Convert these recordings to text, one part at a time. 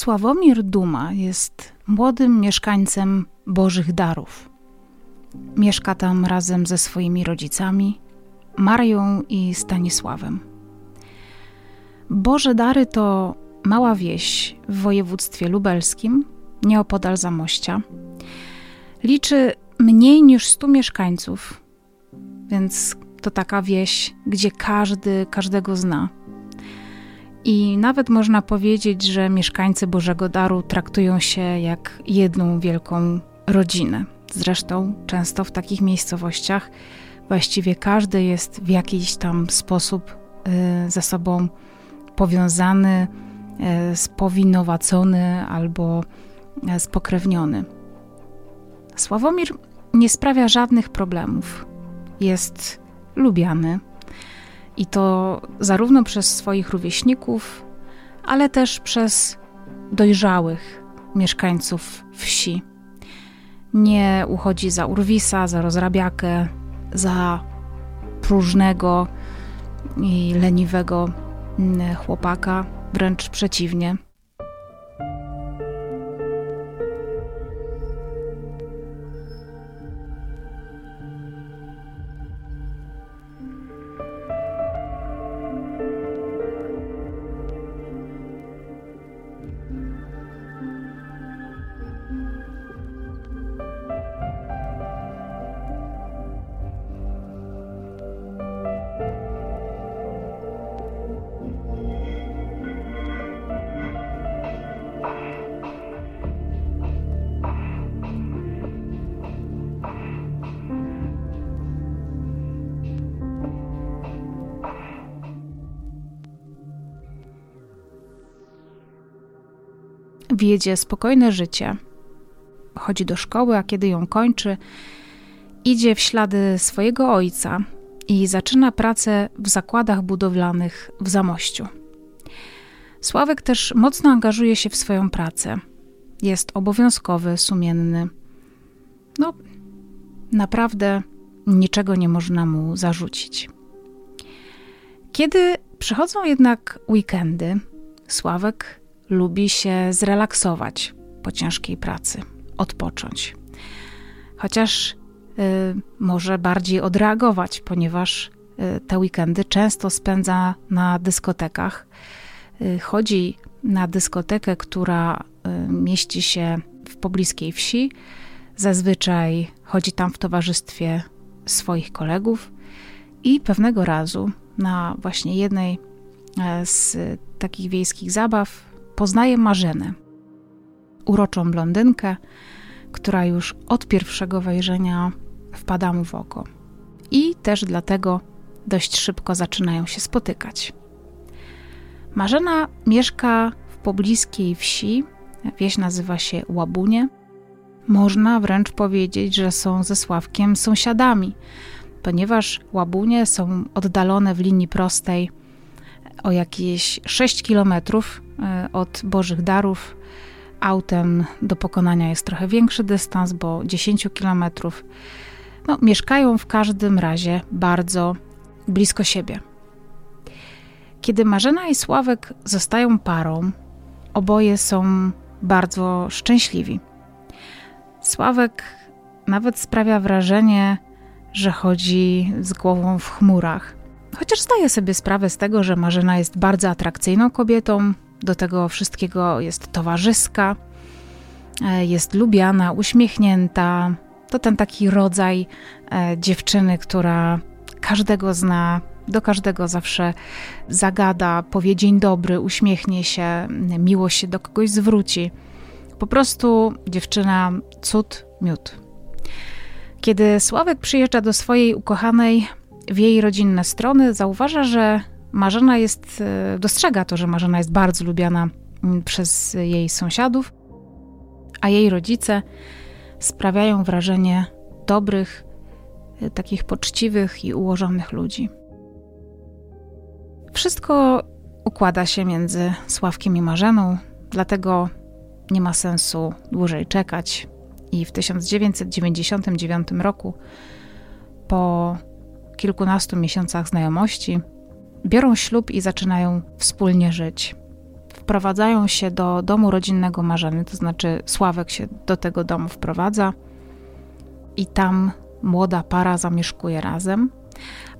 Sławomir Duma jest młodym mieszkańcem Bożych Darów. Mieszka tam razem ze swoimi rodzicami, Marią i Stanisławem. Boże Dary to mała wieś w województwie lubelskim, nieopodal Zamościa. Liczy mniej niż 100 mieszkańców, więc to taka wieś, gdzie każdy każdego zna. I nawet można powiedzieć, że mieszkańcy Bożego Daru traktują się jak jedną wielką rodzinę. Zresztą często w takich miejscowościach właściwie każdy jest w jakiś tam sposób y, ze sobą powiązany, y, spowinowacony albo y, spokrewniony. Sławomir nie sprawia żadnych problemów. Jest lubiany i to zarówno przez swoich rówieśników, ale też przez dojrzałych mieszkańców wsi. Nie uchodzi za urwisa, za rozrabiakę, za próżnego i leniwego mm, chłopaka, wręcz przeciwnie. Wiedzie spokojne życie. Chodzi do szkoły, a kiedy ją kończy, idzie w ślady swojego ojca i zaczyna pracę w zakładach budowlanych w Zamościu. Sławek też mocno angażuje się w swoją pracę. Jest obowiązkowy, sumienny. No, naprawdę niczego nie można mu zarzucić. Kiedy przychodzą jednak weekendy, Sławek lubi się zrelaksować po ciężkiej pracy, odpocząć. Chociaż y, może bardziej odreagować, ponieważ y, te weekendy często spędza na dyskotekach. Y, chodzi na dyskotekę, która y, mieści się w pobliskiej wsi. Zazwyczaj chodzi tam w towarzystwie swoich kolegów i pewnego razu na właśnie jednej e, z takich wiejskich zabaw poznaje Marzenę, uroczą blondynkę, która już od pierwszego wejrzenia wpada mu w oko. I też dlatego dość szybko zaczynają się spotykać. Marzena mieszka w pobliskiej wsi. Wieś nazywa się Łabunie. Można wręcz powiedzieć, że są ze Sławkiem sąsiadami, ponieważ Łabunie są oddalone w linii prostej o jakieś 6 kilometrów E, od Bożych Darów. Autem do pokonania jest trochę większy dystans, bo 10 kilometrów. No, mieszkają w każdym razie bardzo blisko siebie. Kiedy Marzena i Sławek zostają parą, oboje są bardzo szczęśliwi. Sławek nawet sprawia wrażenie, że chodzi z głową w chmurach. Chociaż zdaje sobie sprawę z tego, że Marzena jest bardzo atrakcyjną kobietą, do tego wszystkiego jest towarzyska, e, jest lubiana, uśmiechnięta. To ten taki rodzaj e, dziewczyny, która każdego zna, do każdego zawsze zagada, powie dzień dobry, uśmiechnie się, miło się do kogoś zwróci. Po prostu dziewczyna cud, miód. Kiedy Sławek przyjeżdża do swojej ukochanej w jej rodzinne strony, zauważa, że Marzena jest, e, dostrzega to, że Marzena jest bardzo lubiana mm, przez jej sąsiadów, a jej rodzice sprawiają wrażenie dobrych, e, takich poczciwych i ułożonych ludzi. Wszystko układa się między Sławkiem i Marzeną, dlatego nie ma sensu dłużej czekać. I w 1999 roku, po kilkunastu miesiącach znajomości, biorą ślub i zaczynają wspólnie żyć. Wprowadzają się do domu rodzinnego Marzeny, to znaczy Sławek się do tego domu wprowadza i tam młoda para zamieszkuje razem.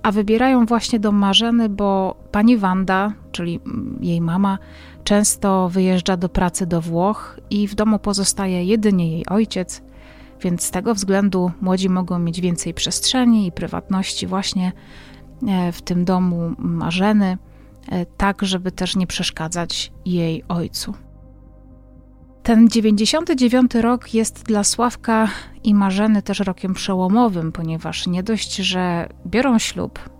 A wybierają właśnie dom Marzeny, bo pani Wanda, czyli jej mama, często wyjeżdża do pracy do Włoch i w domu pozostaje jedynie jej ojciec, więc z tego względu młodzi mogą mieć więcej przestrzeni i prywatności właśnie e, w tym domu Marzeny, e, tak żeby też nie przeszkadzać jej ojcu. Ten 99 rok jest dla Sławka i Marzeny też rokiem przełomowym, ponieważ nie dość, że biorą ślub,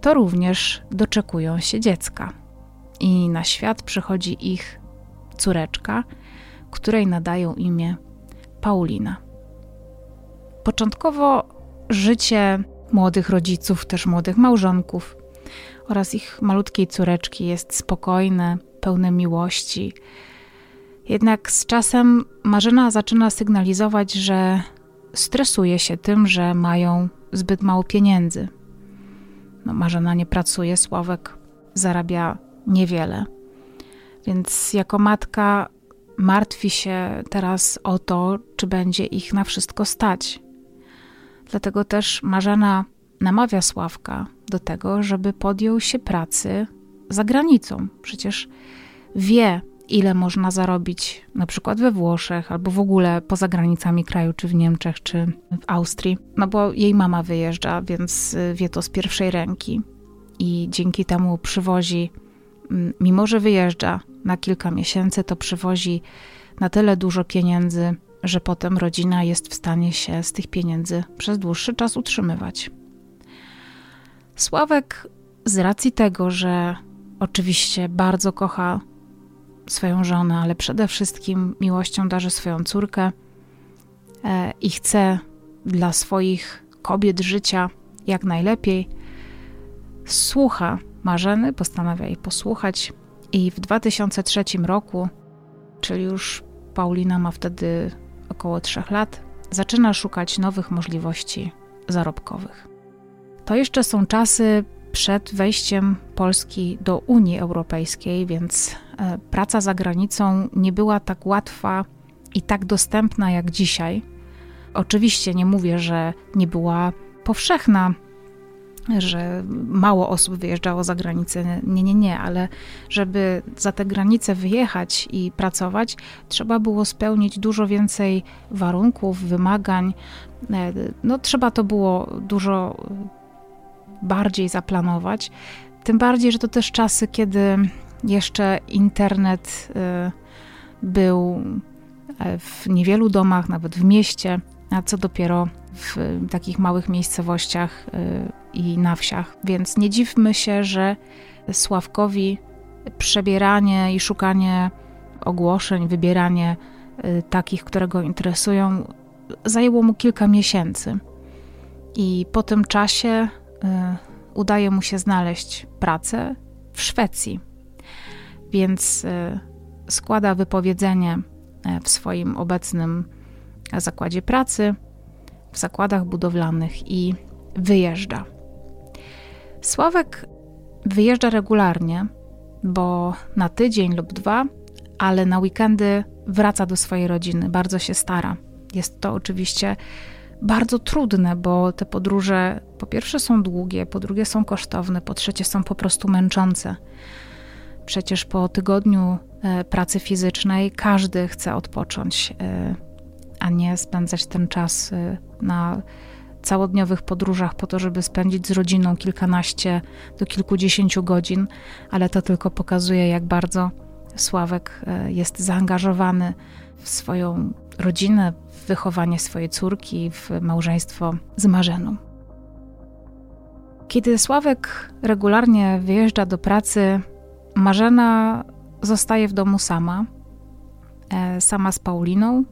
to również doczekują się dziecka. I na świat przychodzi ich córeczka, której nadają imię Paulina. Początkowo życie młodych rodziców, też młodych małżonków oraz ich malutkiej córeczki jest spokojne, pełne miłości. Jednak z czasem Marzena zaczyna sygnalizować, że stresuje się tym, że mają zbyt mało pieniędzy. No, Marzena nie pracuje, Sławek zarabia niewiele. Więc jako matka martwi się teraz o to, czy będzie ich na wszystko stać. Dlatego też Marzena namawia Sławka do tego, żeby podjął się pracy za granicą. Przecież wie, ile można zarobić na przykład we Włoszech albo w ogóle poza granicami kraju, czy w Niemczech, czy w Austrii. No bo jej mama wyjeżdża, więc wie to z pierwszej ręki i dzięki temu przywozi, mimo że wyjeżdża na kilka miesięcy, to przywozi na tyle dużo pieniędzy, że potem rodzina jest w stanie się z tych pieniędzy przez dłuższy czas utrzymywać. Sławek, z racji tego, że oczywiście bardzo kocha swoją żonę, ale przede wszystkim miłością darzy swoją córkę e, i chce dla swoich kobiet życia jak najlepiej, słucha Marzeny, postanawia jej posłuchać i w 2003 roku, czyli już Paulina ma wtedy około 3 lat, zaczyna szukać nowych możliwości zarobkowych. To jeszcze są czasy przed wejściem Polski do Unii Europejskiej, więc e, praca za granicą nie była tak łatwa i tak dostępna jak dzisiaj. Oczywiście nie mówię, że nie była powszechna, że mało osób wyjeżdżało za granicę. Nie, nie, nie, ale żeby za tę granicę wyjechać i pracować, trzeba było spełnić dużo więcej warunków, wymagań. E, no, trzeba to było dużo bardziej zaplanować. Tym bardziej, że to też czasy, kiedy jeszcze internet y, był e, w niewielu domach, nawet w mieście, a co dopiero w takich małych miejscowościach y, i na wsiach. Więc nie dziwmy się, że Sławkowi przebieranie i szukanie ogłoszeń, wybieranie y, takich, które go interesują, zajęło mu kilka miesięcy. I po tym czasie Y, udaje mu się znaleźć pracę w Szwecji. Więc y, składa wypowiedzenie y, w swoim obecnym zakładzie pracy, w zakładach budowlanych i wyjeżdża. Sławek wyjeżdża regularnie, bo na tydzień lub dwa, ale na weekendy wraca do swojej rodziny, bardzo się stara. Jest to oczywiście bardzo trudne, bo te podróże po pierwsze są długie, po drugie są kosztowne, po trzecie są po prostu męczące. Przecież po tygodniu e, pracy fizycznej każdy chce odpocząć, e, a nie spędzać ten czas e, na całodniowych podróżach po to, żeby spędzić z rodziną kilkanaście do kilkudziesięciu godzin, ale to tylko pokazuje, jak bardzo Sławek jest zaangażowany w swoją rodzinę, w wychowanie swojej córki, w małżeństwo z Marzeną. Kiedy Sławek regularnie wyjeżdża do pracy, Marzena zostaje w domu sama, e, sama z Pauliną,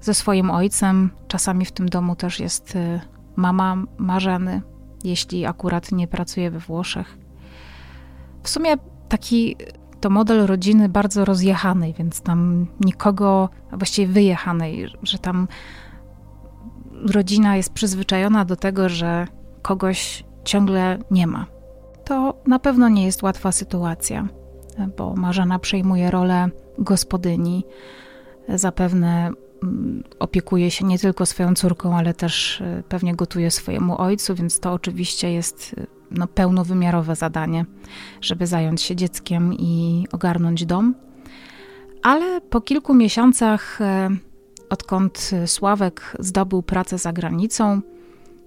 ze swoim ojcem. Czasami w tym domu też jest e, mama Marzeny, jeśli akurat nie pracuje we Włoszech. W sumie taki to model rodziny bardzo rozjechanej, więc tam nikogo, a właściwie wyjechanej, że tam rodzina jest przyzwyczajona do tego, że kogoś ciągle nie ma. To na pewno nie jest łatwa sytuacja. bo Marzena przejmuje rolę gospodyni. Zapewne opiekuje się nie tylko swoją córką, ale też e, pewnie gotuje swojemu ojcu, więc to oczywiście jest e, no, pełnowymiarowe zadanie, żeby zająć się dzieckiem i ogarnąć dom. Ale po kilku miesiącach, e, odkąd Sławek zdobył pracę za granicą,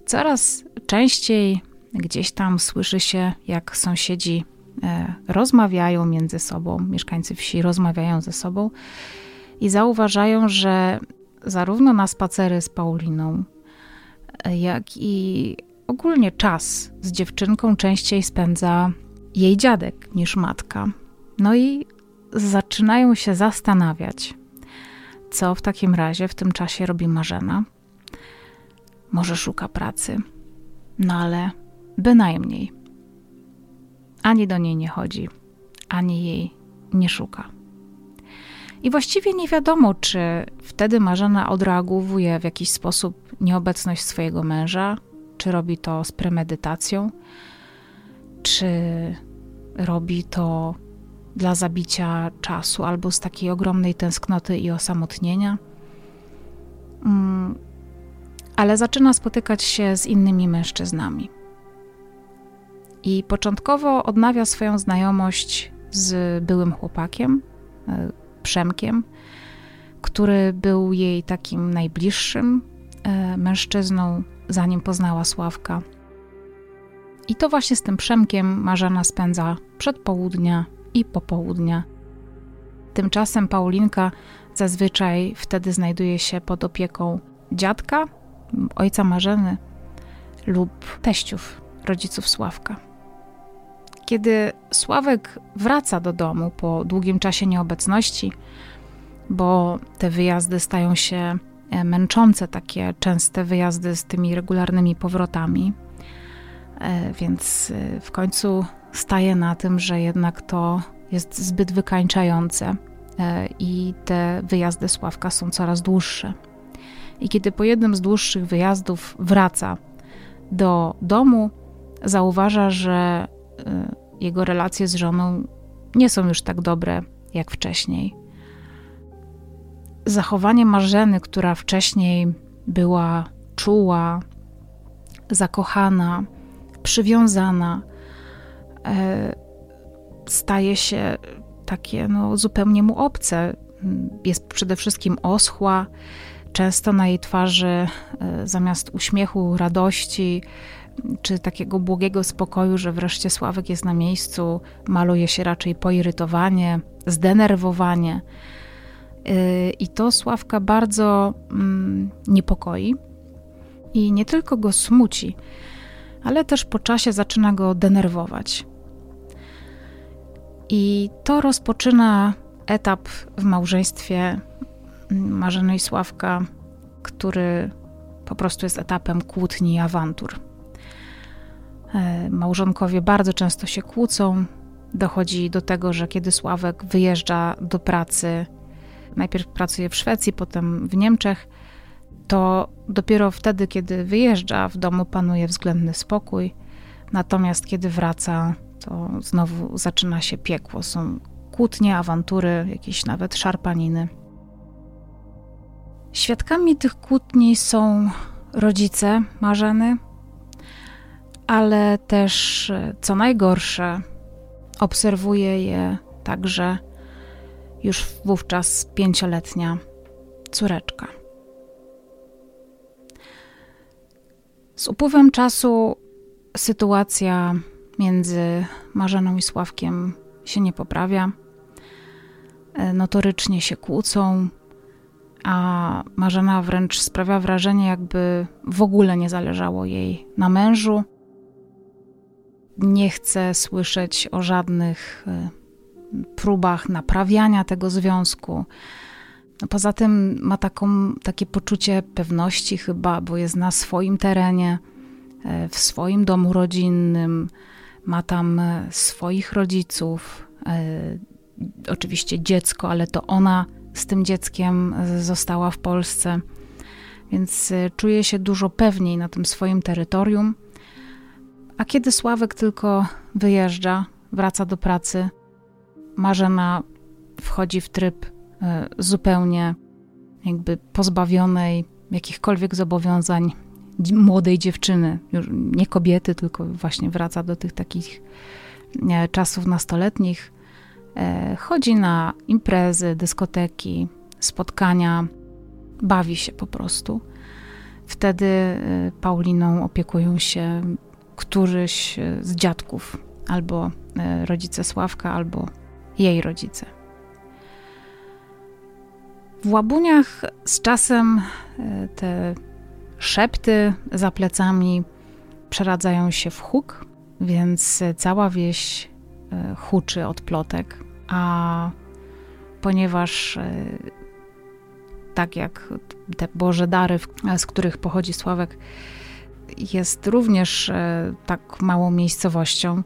coraz częściej gdzieś tam słyszy się, jak sąsiedzi rozmawiają między sobą, mieszkańcy wsi rozmawiają ze sobą i zauważają, że zarówno na spacery z Pauliną, e, jak i ogólnie czas z dziewczynką częściej spędza jej dziadek niż matka. No i zaczynają się zastanawiać, co w takim razie w tym czasie robi Marzena. Może szuka pracy, no ale bynajmniej. Ani do niej nie chodzi, ani jej nie szuka. I właściwie nie wiadomo, czy wtedy Marzena odreagowuje w jakiś sposób nieobecność swojego męża, czy robi to z premedytacją, czy robi to dla zabicia czasu albo z takiej ogromnej tęsknoty i osamotnienia. Mm, ale zaczyna spotykać się z innymi mężczyznami. I początkowo odnawia swoją znajomość z byłym chłopakiem, Przemkiem, który był jej takim najbliższym e, mężczyzną, zanim poznała Sławka. I to właśnie z tym Przemkiem Marzena spędza przedpołudnia i popołudnia. Tymczasem Paulinka zazwyczaj wtedy znajduje się pod opieką dziadka, ojca Marzeny lub teściów, rodziców Sławka. Kiedy Sławek wraca do domu po długim czasie nieobecności, bo te wyjazdy stają się e, męczące, takie częste wyjazdy z tymi regularnymi powrotami, e, więc e, w końcu staje na tym, że jednak to jest zbyt wykańczające i te wyjazdy Sławka są coraz dłuższe. I kiedy po jednym z dłuższych wyjazdów wraca do domu, zauważa, że jego relacje z żoną nie są już tak dobre jak wcześniej. Zachowanie Marzeny, która wcześniej była czuła, zakochana, przywiązana, e, staje się takie no, zupełnie mu obce. Jest przede wszystkim oschła, często na jej twarzy e, zamiast uśmiechu, radości, czy takiego błogiego spokoju, że wreszcie Sławek jest na miejscu, maluje się raczej poirytowanie, zdenerwowanie. Y, I to Sławka bardzo mm, niepokoi i nie tylko go smuci, ale też po czasie zaczyna go denerwować. I to rozpoczyna etap w małżeństwie mm, Marzeny i Sławka, który po prostu jest etapem kłótni i awantur. E, małżonkowie bardzo często się kłócą. Dochodzi do tego, że kiedy Sławek wyjeżdża do pracy, najpierw pracuje w Szwecji, potem w Niemczech, to dopiero wtedy, kiedy wyjeżdża, w domu panuje względny spokój. Natomiast kiedy wraca, to znowu zaczyna się piekło. Są kłótnie, awantury, jakieś nawet szarpaniny. Świadkami tych kłótni są rodzice Marzeny, ale też, co najgorsze, obserwuje je także już wówczas pięcioletnia córeczka. Z upływem czasu sytuacja między Marzeną i Sławkiem się nie poprawia. Notorycznie się kłócą, a Marzena wręcz sprawia wrażenie, jakby w ogóle nie zależało jej na mężu nie chce słyszeć o żadnych e, próbach naprawiania tego związku. No poza tym ma taką, takie poczucie pewności chyba, bo jest na swoim terenie, e, w swoim domu rodzinnym, ma tam e, swoich rodziców, oczywiście dziecko, ale to ona z tym dzieckiem została w Polsce, więc czuje się dużo pewniej na tym swoim terytorium. A kiedy Sławek tylko wyjeżdża, wraca do pracy, Marzena wchodzi w tryb e, zupełnie jakby pozbawionej jakichkolwiek zobowiązań młodej dziewczyny, już nie kobiety, tylko właśnie wraca do tych takich e, czasów nastoletnich. E, chodzi na imprezy, dyskoteki, spotkania, bawi się po prostu. Wtedy Pauliną opiekują się któryś z dziadków, albo rodzice Sławka, albo jej rodzice. W Łabuniach z czasem e, te szepty za plecami przeradzają się w huk, więc cała wieś e, huczy od plotek, a ponieważ e, tak jak te Boże dary, z których pochodzi Sławek, jest również tak małą miejscowością,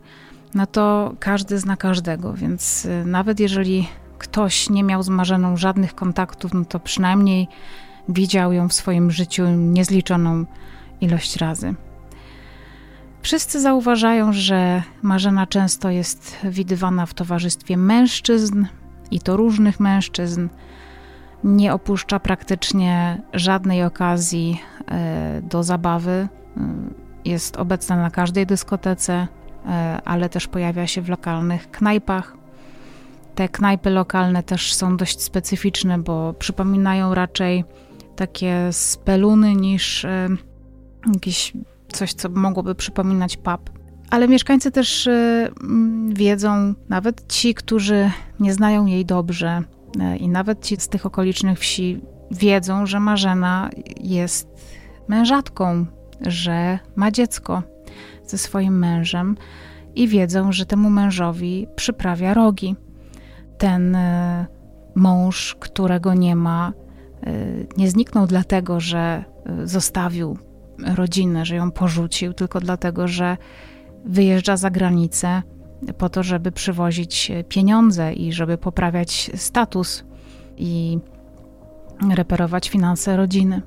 no to każdy zna każdego, więc nawet jeżeli ktoś nie miał z Marzeną żadnych kontaktów, no to przynajmniej widział ją w swoim życiu niezliczoną ilość razy. Wszyscy zauważają, że Marzena często jest widywana w towarzystwie mężczyzn i to różnych mężczyzn. Nie opuszcza praktycznie żadnej okazji e, do zabawy. E, jest obecna na każdej dyskotece, e, ale też pojawia się w lokalnych knajpach. Te knajpy lokalne też są dość specyficzne, bo przypominają raczej takie speluny niż y, jakieś coś, co mogłoby przypominać pub. Ale mieszkańcy też y, wiedzą, nawet ci, którzy nie znają jej dobrze, y, i nawet ci z tych okolicznych wsi wiedzą, że Marzena jest mężatką, że ma dziecko ze swoim mężem i wiedzą, że temu mężowi przyprawia rogi ten e, mąż, którego nie ma, e, nie zniknął dlatego, że e, zostawił rodzinę, że ją porzucił, tylko dlatego, że wyjeżdża za granicę po to, żeby przywozić pieniądze i żeby poprawiać status i reperować finanse rodziny.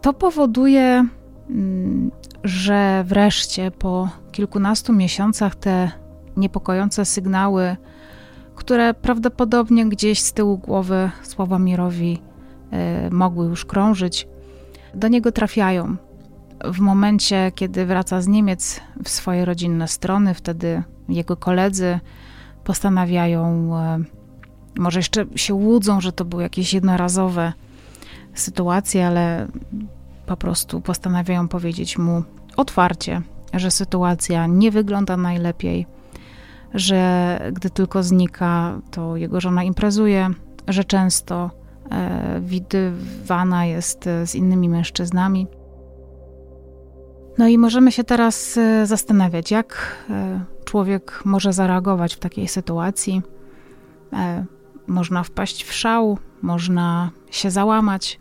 To powoduje, mm, że wreszcie po kilkunastu miesiącach te niepokojące sygnały, które prawdopodobnie gdzieś z tyłu głowy Sławomirowi y, mogły już krążyć, do niego trafiają. W momencie, kiedy wraca z Niemiec w swoje rodzinne strony, wtedy jego koledzy postanawiają, y, może jeszcze się łudzą, że to były jakieś jednorazowe sytuacje, ale po prostu postanawiają powiedzieć mu otwarcie, że sytuacja nie wygląda najlepiej, że gdy tylko znika, to jego żona imprezuje, że często e, widywana jest e, z innymi mężczyznami. No i możemy się teraz e, zastanawiać, jak e, człowiek może zareagować w takiej sytuacji. Można wpaść w szał, można się załamać.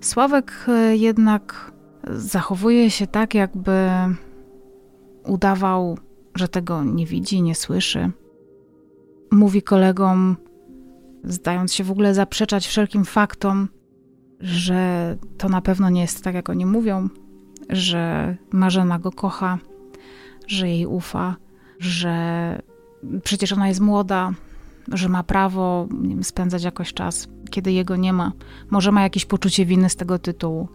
Sławek e, jednak zachowuje się tak, jakby udawał że tego nie widzi, nie słyszy. Mówi kolegom, zdając się w ogóle zaprzeczać wszelkim faktom, że to na pewno nie jest tak, jak oni mówią, że Marzena go kocha, że jej ufa, że przecież ona jest młoda, że ma prawo wiem, spędzać jakoś czas, kiedy jego nie ma. Może ma jakieś poczucie winy z tego tytułu.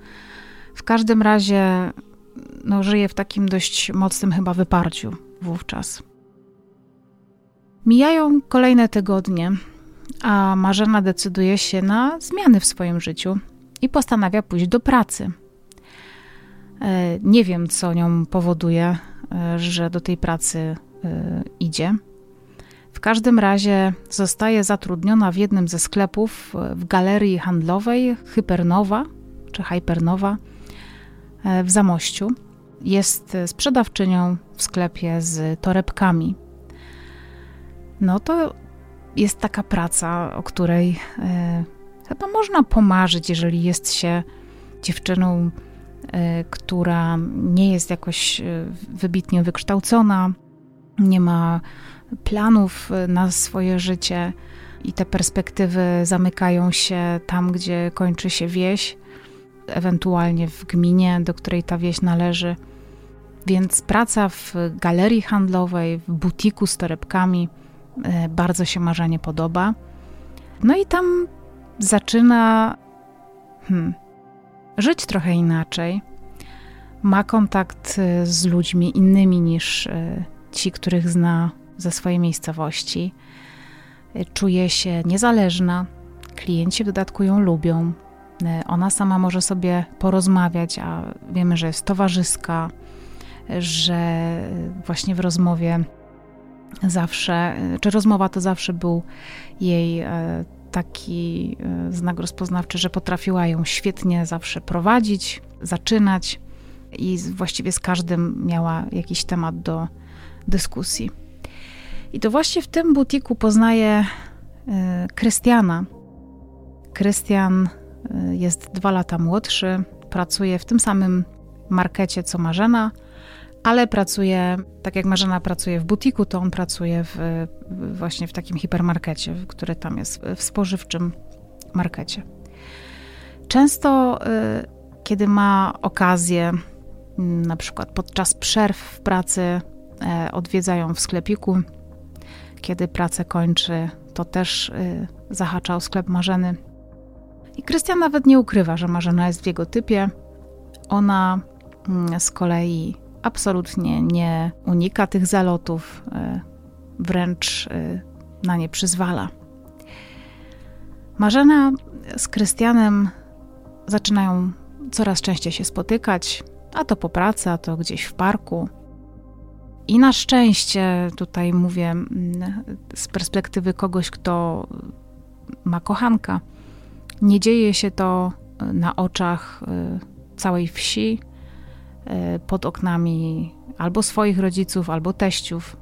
W każdym razie no, żyje w takim dość mocnym chyba wyparciu wówczas. Mijają kolejne tygodnie, a Marzena decyduje się na zmiany w swoim życiu i postanawia pójść do pracy. E, nie wiem, co nią powoduje, e, że do tej pracy e, idzie. Każdym razie zostaje zatrudniona w jednym ze sklepów w galerii handlowej Hypernowa czy Hypernowa w Zamościu jest sprzedawczynią w sklepie z torebkami. No to jest taka praca, o której e, chyba można pomarzyć, jeżeli jest się dziewczyną, e, która nie jest jakoś e, wybitnie wykształcona, nie ma planów na swoje życie i te perspektywy zamykają się tam, gdzie kończy się wieś, ewentualnie w gminie, do której ta wieś należy Więc praca w galerii handlowej, w butiku z torebkami e, bardzo się Marzenie podoba. No i tam zaczyna hmm, żyć trochę inaczej. Ma kontakt e, z ludźmi innymi niż e, ci, których zna ze swojej miejscowości. Czuje się niezależna. Klienci w dodatku ją lubią. Ona sama może sobie porozmawiać, a wiemy, że jest towarzyska, że właśnie w rozmowie zawsze, czy rozmowa to zawsze był jej e, taki e, znak rozpoznawczy, że potrafiła ją świetnie zawsze prowadzić, zaczynać i właściwie z każdym miała jakiś temat do dyskusji. I to właśnie w tym butiku poznaje e, Krystiana. Krystian jest dwa lata młodszy, pracuje w tym samym markecie co Marzena, ale pracuje, tak jak Marzena pracuje w butiku, to on pracuje w, właśnie w takim hipermarkecie, który tam jest, w spożywczym markecie. Często, y, kiedy ma okazję, na przykład podczas przerw w pracy, e, odwiedzają w sklepiku. Kiedy pracę kończy, to też y, zahacza o sklep Marzeny. I Krystian nawet nie ukrywa, że Marzena jest w jego typie. Ona mm, z kolei absolutnie nie unika tych zalotów, e, wręcz e, na nie przyzwala. Marzena z Krystianem zaczynają coraz częściej się spotykać, a to po pracy, a to gdzieś w parku. I na szczęście, tutaj mówię mm, z perspektywy kogoś, kto ma kochanka, nie dzieje się to na oczach e, całej wsi, E, pod oknami albo swoich rodziców, albo teściów,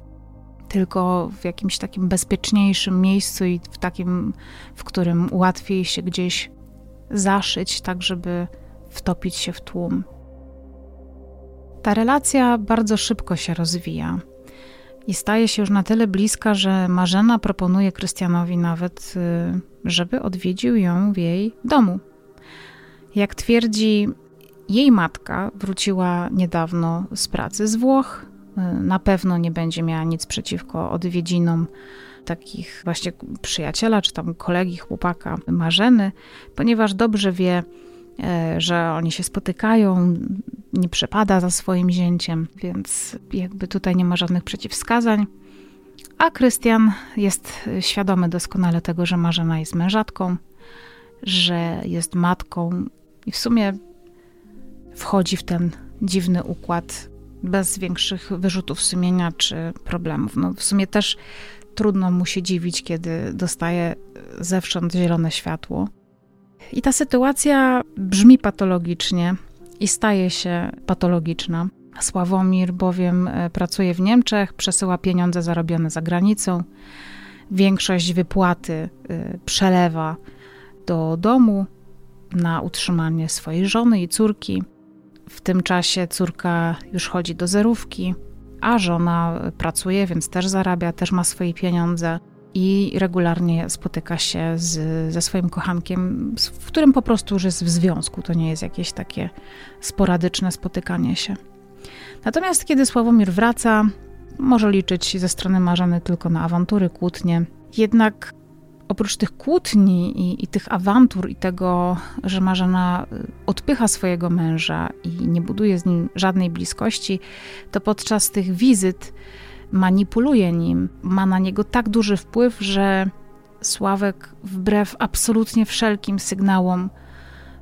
tylko w jakimś takim bezpieczniejszym miejscu i w takim, w którym łatwiej się gdzieś zaszyć, tak żeby wtopić się w tłum. Ta relacja bardzo szybko się rozwija i staje się już na tyle bliska, że Marzena proponuje Krystianowi nawet, y, żeby odwiedził ją w jej domu. Jak twierdzi, jej matka wróciła niedawno z pracy z Włoch. Na pewno nie będzie miała nic przeciwko odwiedzinom takich właśnie przyjaciela, czy tam kolegi, chłopaka Marzeny, ponieważ dobrze wie, że oni się spotykają, nie przepada za swoim zięciem, więc jakby tutaj nie ma żadnych przeciwwskazań. A Krystian jest świadomy doskonale tego, że Marzena jest mężatką, że jest matką i w sumie wchodzi w ten dziwny układ bez większych wyrzutów sumienia czy problemów. No, w sumie też trudno mu się dziwić, kiedy dostaje zewsząd zielone światło. I ta sytuacja brzmi patologicznie i staje się patologiczna. Sławomir bowiem e, pracuje w Niemczech, przesyła pieniądze zarobione za granicą. Większość wypłaty e, przelewa do domu na utrzymanie swojej żony i córki. W tym czasie córka już chodzi do zerówki, a żona pracuje, więc też zarabia, też ma swoje pieniądze i regularnie spotyka się z, ze swoim kochankiem, w którym po prostu już jest w związku. To nie jest jakieś takie sporadyczne spotykanie się. Natomiast kiedy Sławomir wraca, może liczyć ze strony Marzeny tylko na awantury, kłótnie. Jednak oprócz tych kłótni i, i, tych awantur i tego, że Marzena y, odpycha swojego męża i nie buduje z nim żadnej bliskości, to podczas tych wizyt manipuluje nim, ma na niego tak duży wpływ, że Sławek wbrew absolutnie wszelkim sygnałom,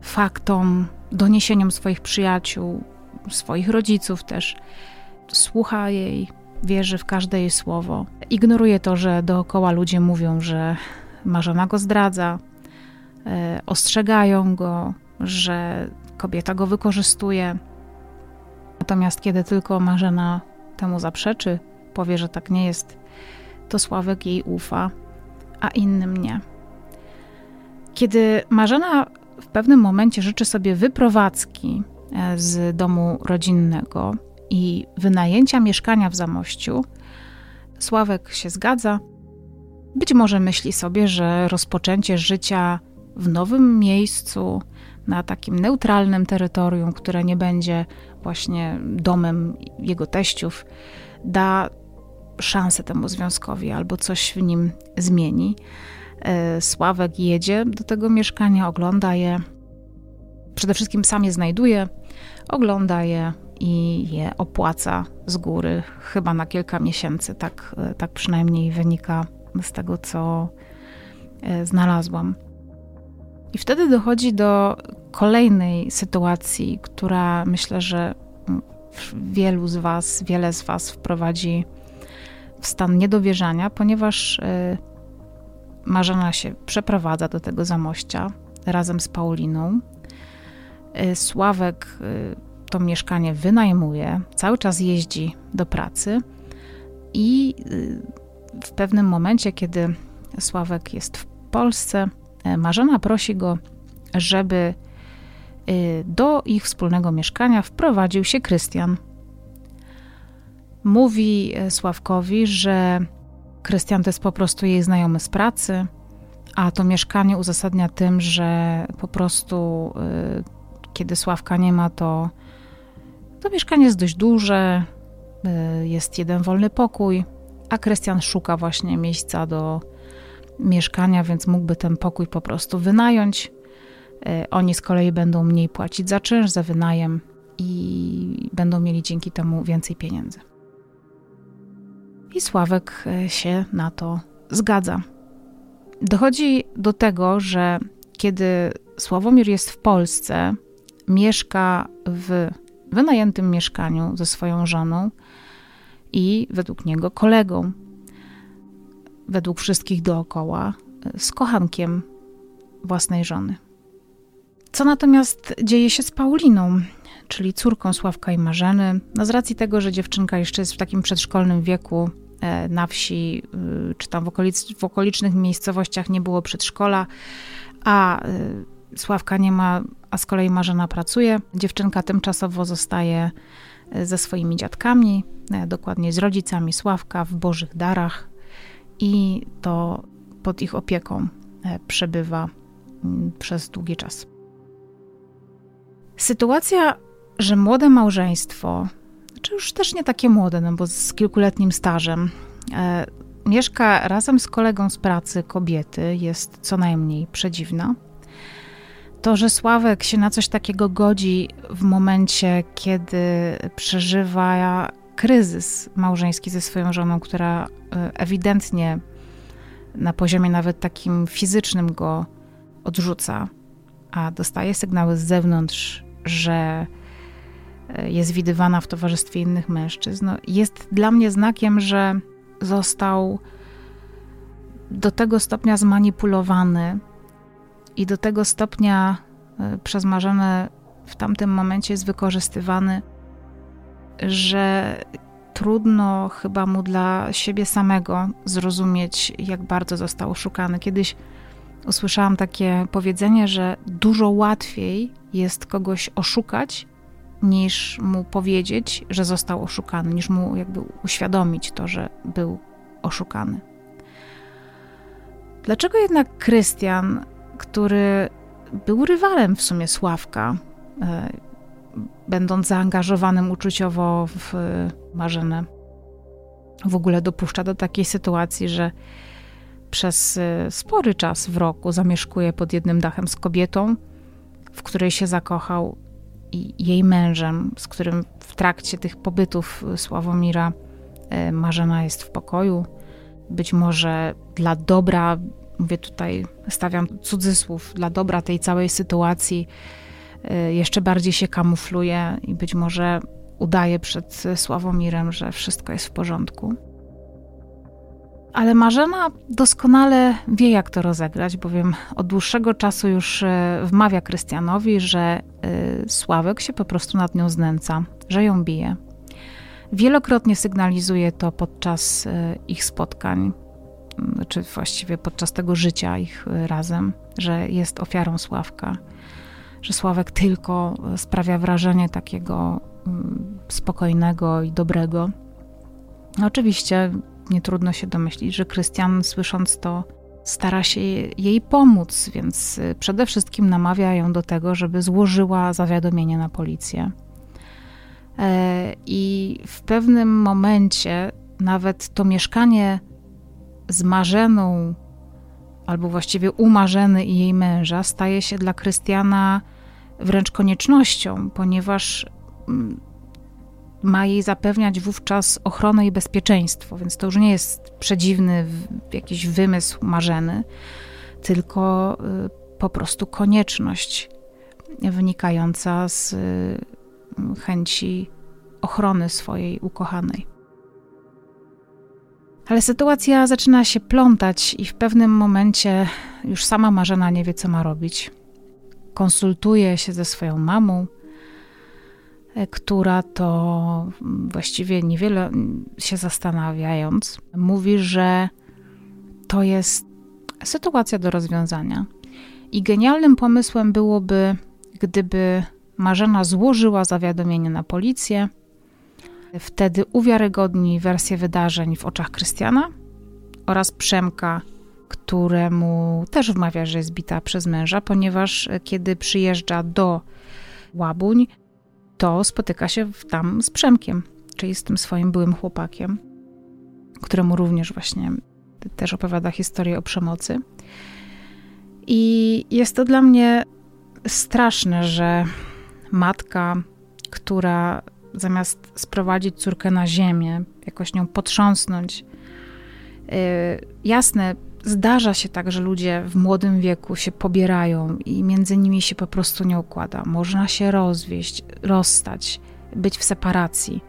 faktom, doniesieniom swoich przyjaciół, swoich rodziców też, słucha jej, wierzy w każde jej słowo. Ignoruje to, że dookoła ludzie mówią, że Marzena go zdradza, e, ostrzegają go, że kobieta go wykorzystuje. Natomiast kiedy tylko Marzena temu zaprzeczy, powie, że tak nie jest, to Sławek jej ufa, a innym nie. Kiedy Marzena w pewnym momencie życzy sobie wyprowadzki e, z domu rodzinnego i wynajęcia mieszkania w Zamościu, Sławek się zgadza być może myśli sobie, że rozpoczęcie życia w nowym miejscu, na takim neutralnym terytorium, które nie będzie właśnie domem jego teściów, da szansę temu związkowi albo coś w nim zmieni. E, Sławek jedzie do tego mieszkania, ogląda je. Przede wszystkim sam je znajduje, ogląda je i je opłaca z góry, chyba na kilka miesięcy. Tak, e, tak przynajmniej wynika z tego, co e, znalazłam. I wtedy dochodzi do kolejnej sytuacji, która myślę, że wielu z Was, wiele z Was wprowadzi w stan niedowierzania, ponieważ y, Marzena się przeprowadza do tego zamościa razem z Pauliną. Y, Sławek y, to mieszkanie wynajmuje, cały czas jeździ do pracy i w pewnym momencie, kiedy Sławek jest w Polsce, Marzena prosi go, żeby do ich wspólnego mieszkania wprowadził się Krystian. Mówi e, Sławkowi, że Krystian to jest po prostu jej znajomy z pracy, a to mieszkanie uzasadnia tym, że po prostu e, kiedy Sławka nie ma, to to mieszkanie jest dość duże, e, jest jeden wolny pokój, a Krystian szuka właśnie miejsca do mieszkania, więc mógłby ten pokój po prostu wynająć. Oni z kolei będą mniej płacić za czynsz, za wynajem i będą mieli dzięki temu więcej pieniędzy. I Sławek e, się na to zgadza. Dochodzi do tego, że kiedy Sławomir jest w Polsce, mieszka w wynajętym mieszkaniu ze swoją żoną i według niego kolegą, według wszystkich dookoła, e, z kochankiem własnej żony. Co natomiast dzieje się z Pauliną? Czyli córką Sławka i Marzeny. No z racji tego, że dziewczynka jeszcze jest w takim przedszkolnym wieku, e, na wsi y, czy tam w, okolic, w okolicznych miejscowościach nie było przedszkola, a y, Sławka nie ma, a z kolei Marzena pracuje. Dziewczynka tymczasowo zostaje e, ze swoimi dziadkami, e, dokładnie z rodzicami Sławka w Bożych Darach i to pod ich opieką przebywa mm, przez długi czas. Sytuacja że młode małżeństwo, czy już też nie takie młode, no bo z kilkuletnim stażem, e, mieszka razem z kolegą z pracy kobiety, jest co najmniej przedziwna. To, że Sławek się na coś takiego godzi w momencie, kiedy przeżywa kryzys małżeński ze swoją żoną, która e, ewidentnie na poziomie nawet takim fizycznym go odrzuca, a dostaje sygnały z zewnątrz, że jest widywana w towarzystwie innych mężczyzn, no, jest dla mnie znakiem, że został do tego stopnia zmanipulowany i do tego stopnia e, przez Marzenę w tamtym momencie jest wykorzystywany, że trudno chyba mu dla siebie samego zrozumieć, jak bardzo został oszukany. Kiedyś usłyszałam takie powiedzenie, że dużo łatwiej jest kogoś oszukać, niż mu powiedzieć, że został oszukany, niż mu jakby uświadomić to, że był oszukany. Dlaczego jednak Krystian, który był rywalem w sumie Sławka, e, będąc zaangażowanym uczuciowo w Marzenę, w ogóle dopuszcza do takiej sytuacji, że przez e, spory czas w roku zamieszkuje pod jednym dachem z kobietą, w której się zakochał i jej mężem, z którym w trakcie tych pobytów Sławomira e, Marzena jest w pokoju. Być może dla dobra, mówię tutaj, stawiam cudzysłów, dla dobra tej całej sytuacji e, jeszcze bardziej się kamufluje i być może udaje przed Sławomirem, że wszystko jest w porządku. Ale Marzena doskonale wie, jak to rozegrać, bowiem od dłuższego czasu już e, wmawia Krystianowi, że e, Sławek się po prostu nad nią znęca, że ją bije. Wielokrotnie sygnalizuje to podczas e, ich spotkań, czy właściwie podczas tego życia ich razem, że jest ofiarą Sławka, że Sławek tylko sprawia wrażenie takiego spokojnego i dobrego. Oczywiście nie trudno się domyślić, że Krystian, słysząc to, stara się jej pomóc, więc y, przede wszystkim namawia ją do tego, żeby złożyła zawiadomienie na policję. E, I w pewnym momencie nawet to mieszkanie z marzeną, albo właściwie umarzeny i jej męża, staje się dla Krystiana wręcz koniecznością, ponieważ mm, ma jej zapewniać wówczas ochronę i bezpieczeństwo, więc to już nie jest przedziwny jakiś wymysł marzeny, tylko y, po prostu konieczność wynikająca z y, chęci ochrony swojej ukochanej. Ale sytuacja zaczyna się plątać, i w pewnym momencie już sama Marzena nie wie, co ma robić. Konsultuje się ze swoją mamą, która to właściwie niewiele się zastanawiając, mówi, że to jest sytuacja do rozwiązania. I genialnym pomysłem byłoby, gdyby Marzena złożyła zawiadomienie na policję Wtedy uwiarygodni wersję wydarzeń w oczach Krystiana oraz Przemka, któremu też wmawia, że jest bita przez męża, ponieważ kiedy przyjeżdża do Łabuń, to spotyka się tam z Przemkiem, czyli z tym swoim byłym chłopakiem, któremu również właśnie też opowiada historię o przemocy. I jest to dla mnie straszne, że matka, która zamiast sprowadzić córkę na ziemię, jakoś nią potrząsnąć. Yy, jasne, zdarza się tak, że ludzie w młodym wieku się pobierają i między nimi się po prostu nie układa. Można się rozwieść, rozstać, być w separacji.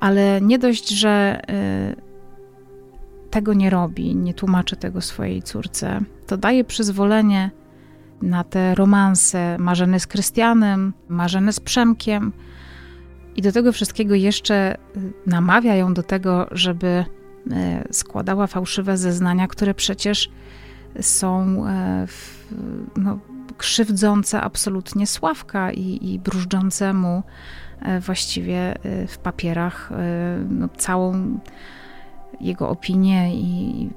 Ale nie dość, że yy, tego nie robi, nie tłumaczy tego swojej córce, to daje przyzwolenie na te romanse marzene z Krystianem, marzene z Przemkiem, i do tego wszystkiego jeszcze y, namawia ją do tego, żeby y, składała fałszywe zeznania, które przecież są e, no, krzywdzące absolutnie Sławka i, i brużdżące mu e, właściwie e, w papierach no, całą jego opinię i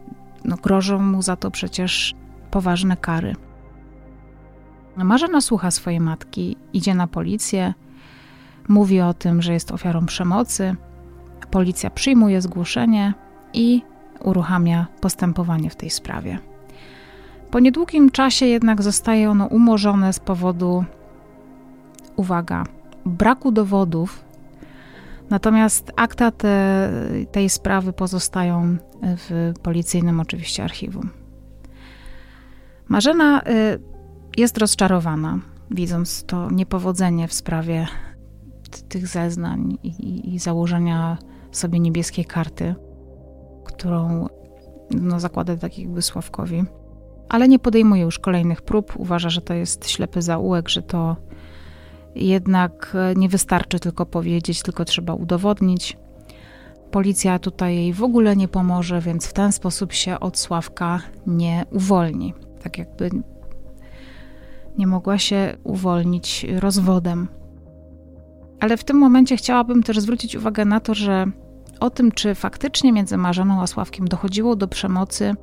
no, grożą mu za to przecież poważne kary. Marzena słucha swojej matki, idzie na policję, mówi o tym, że jest ofiarą przemocy. Policja przyjmuje zgłoszenie i uruchamia postępowanie w tej sprawie. Po niedługim czasie jednak zostaje ono umorzone z powodu, uwaga, braku dowodów. Natomiast akta te, tej sprawy pozostają w policyjnym oczywiście archiwum. Marzena y, jest rozczarowana, widząc to niepowodzenie w sprawie tych zeznań i, i założenia sobie niebieskiej karty, którą no, zakłada tak jakby Sławkowi. Ale nie podejmuje już kolejnych prób. Uważa, że to jest ślepy zaułek, że to jednak nie wystarczy tylko powiedzieć, tylko trzeba udowodnić. Policja tutaj jej w ogóle nie pomoże, więc w ten sposób się od Sławka nie uwolni. Tak jakby nie mogła się uwolnić rozwodem. Ale w tym momencie chciałabym też zwrócić uwagę na to, że o tym, czy faktycznie między Marzeną a Sławkiem dochodziło do przemocy,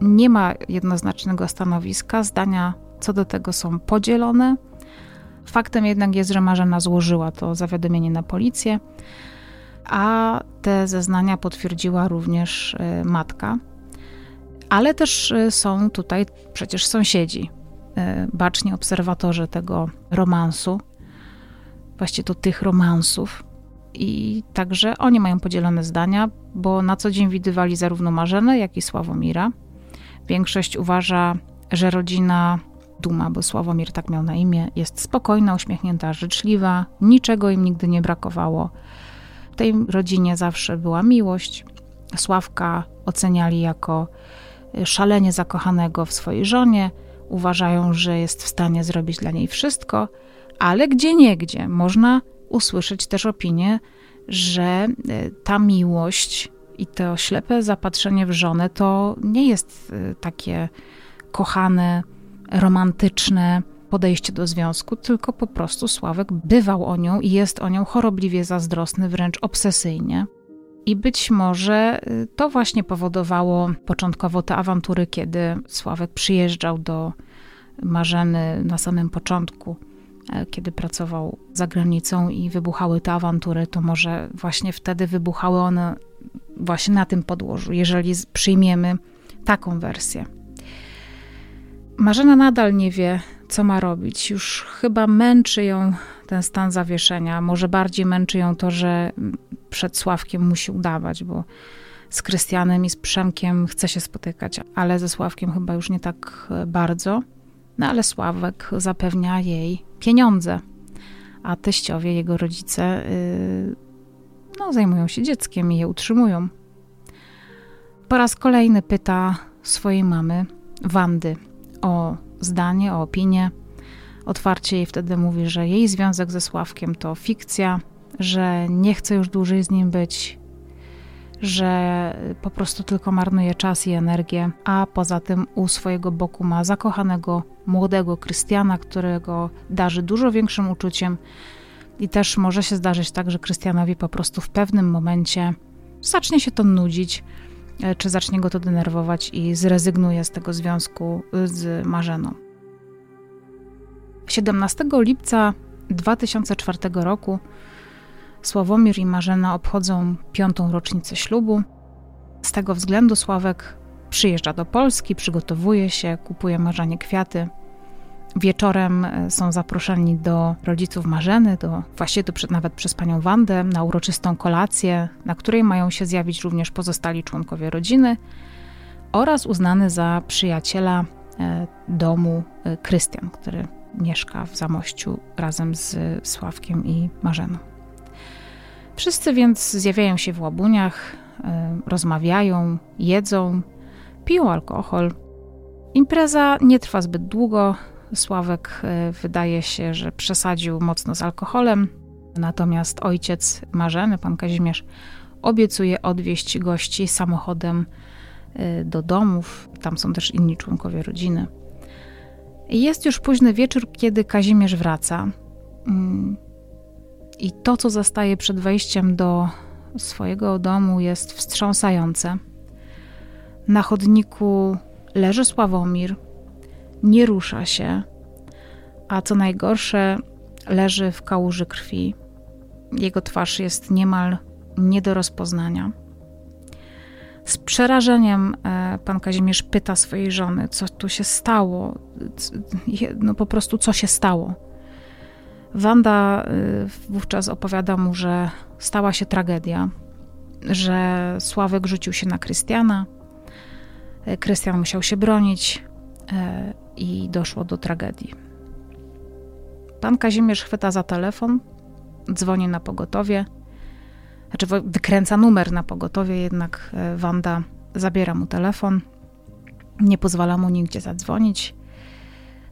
nie ma jednoznacznego stanowiska. Zdania co do tego są podzielone. Faktem jednak jest, że Marzena złożyła to zawiadomienie na policję, a te zeznania potwierdziła również e, matka. Ale też e, są tutaj przecież sąsiedzi, e, baczni obserwatorzy tego romansu, właściwie to tych romansów. I także oni mają podzielone zdania, bo na co dzień widywali zarówno Marzenę, jak i Sławomira. Większość uważa, że rodzina Duma, bo Sławomir tak miał na imię, jest spokojna, uśmiechnięta, życzliwa, niczego im nigdy nie brakowało. W tej rodzinie zawsze była miłość. Sławka oceniali jako szalenie zakochanego w swojej żonie, uważają, że jest w stanie zrobić dla niej wszystko – ale gdzie niegdzie można usłyszeć też opinię, że e, ta miłość i to ślepe zapatrzenie w żonę to nie jest e, takie kochane, romantyczne podejście do związku, tylko po prostu Sławek bywał o nią i jest o nią chorobliwie zazdrosny, wręcz obsesyjnie. I być może y, to właśnie powodowało początkowo te awantury, kiedy Sławek przyjeżdżał do Marzeny na samym początku, e, kiedy pracował za granicą i wybuchały te awantury, to może właśnie wtedy wybuchały one właśnie na tym podłożu, jeżeli przyjmiemy taką wersję. Marzena nadal nie wie, co ma robić. Już chyba męczy ją ten stan zawieszenia. Może bardziej męczy ją to, że przed Sławkiem musi udawać, bo z Krystianem i z Przemkiem chce się spotykać, ale ze Sławkiem chyba już nie tak e, bardzo. No ale Sławek zapewnia jej pieniądze, a teściowie, jego rodzice, yy, no, zajmują się dzieckiem i je utrzymują. Po raz kolejny pyta swojej mamy, Wandy, o zdanie, o opinię. Otwarcie jej wtedy mówi, że jej związek ze Sławkiem to fikcja, że nie chce już dłużej z nim być, że po prostu tylko marnuje czas i energię, a poza tym u swojego boku ma zakochanego młodego Krystiana, którego darzy dużo większym uczuciem. I też może się zdarzyć tak, że Krystianowi po prostu w pewnym momencie zacznie się to nudzić, e, czy zacznie go to denerwować i zrezygnuje z tego związku z Marzeną. 17 lipca 2004 roku Sławomir i Marzena obchodzą piątą rocznicę ślubu. Z tego względu Sławek przyjeżdża do Polski, przygotowuje się, kupuje Marzenie kwiaty. Wieczorem e, są zaproszeni do rodziców Marzeny, do, to przed, nawet przez panią Wandę, na uroczystą kolację, na której mają się zjawić również pozostali członkowie rodziny oraz uznany za przyjaciela e, domu e, Krystian, który mieszka w Zamościu razem z Sławkiem i Marzeną. Wszyscy więc zjawiają się w łabuniach, e, rozmawiają, jedzą, piją alkohol. Impreza nie trwa zbyt długo. Sławek e, wydaje się, że przesadził mocno z alkoholem, natomiast ojciec Marzeny, pan Kazimierz, obiecuje odwieźć gości samochodem e, do domów. Tam są też inni członkowie rodziny. Jest już późny wieczór, kiedy Kazimierz wraca. I to, co zastaje przed wejściem do swojego domu, jest wstrząsające. Na chodniku leży Sławomir, nie rusza się, a co najgorsze, leży w kałuży krwi. Jego twarz jest niemal nie do rozpoznania. Z przerażeniem e, pan Kazimierz pyta swojej żony, co tu się stało. No po prostu, co się stało. Wanda y, wówczas opowiada mu, że stała się tragedia, że Sławek rzucił się na Krystiana. Y, Krystian musiał się bronić y, i doszło do tragedii. Pan Kazimierz chwyta za telefon, dzwoni na pogotowie, znaczy wykręca numer na pogotowie, jednak Wanda zabiera mu telefon, nie pozwala mu nigdzie zadzwonić.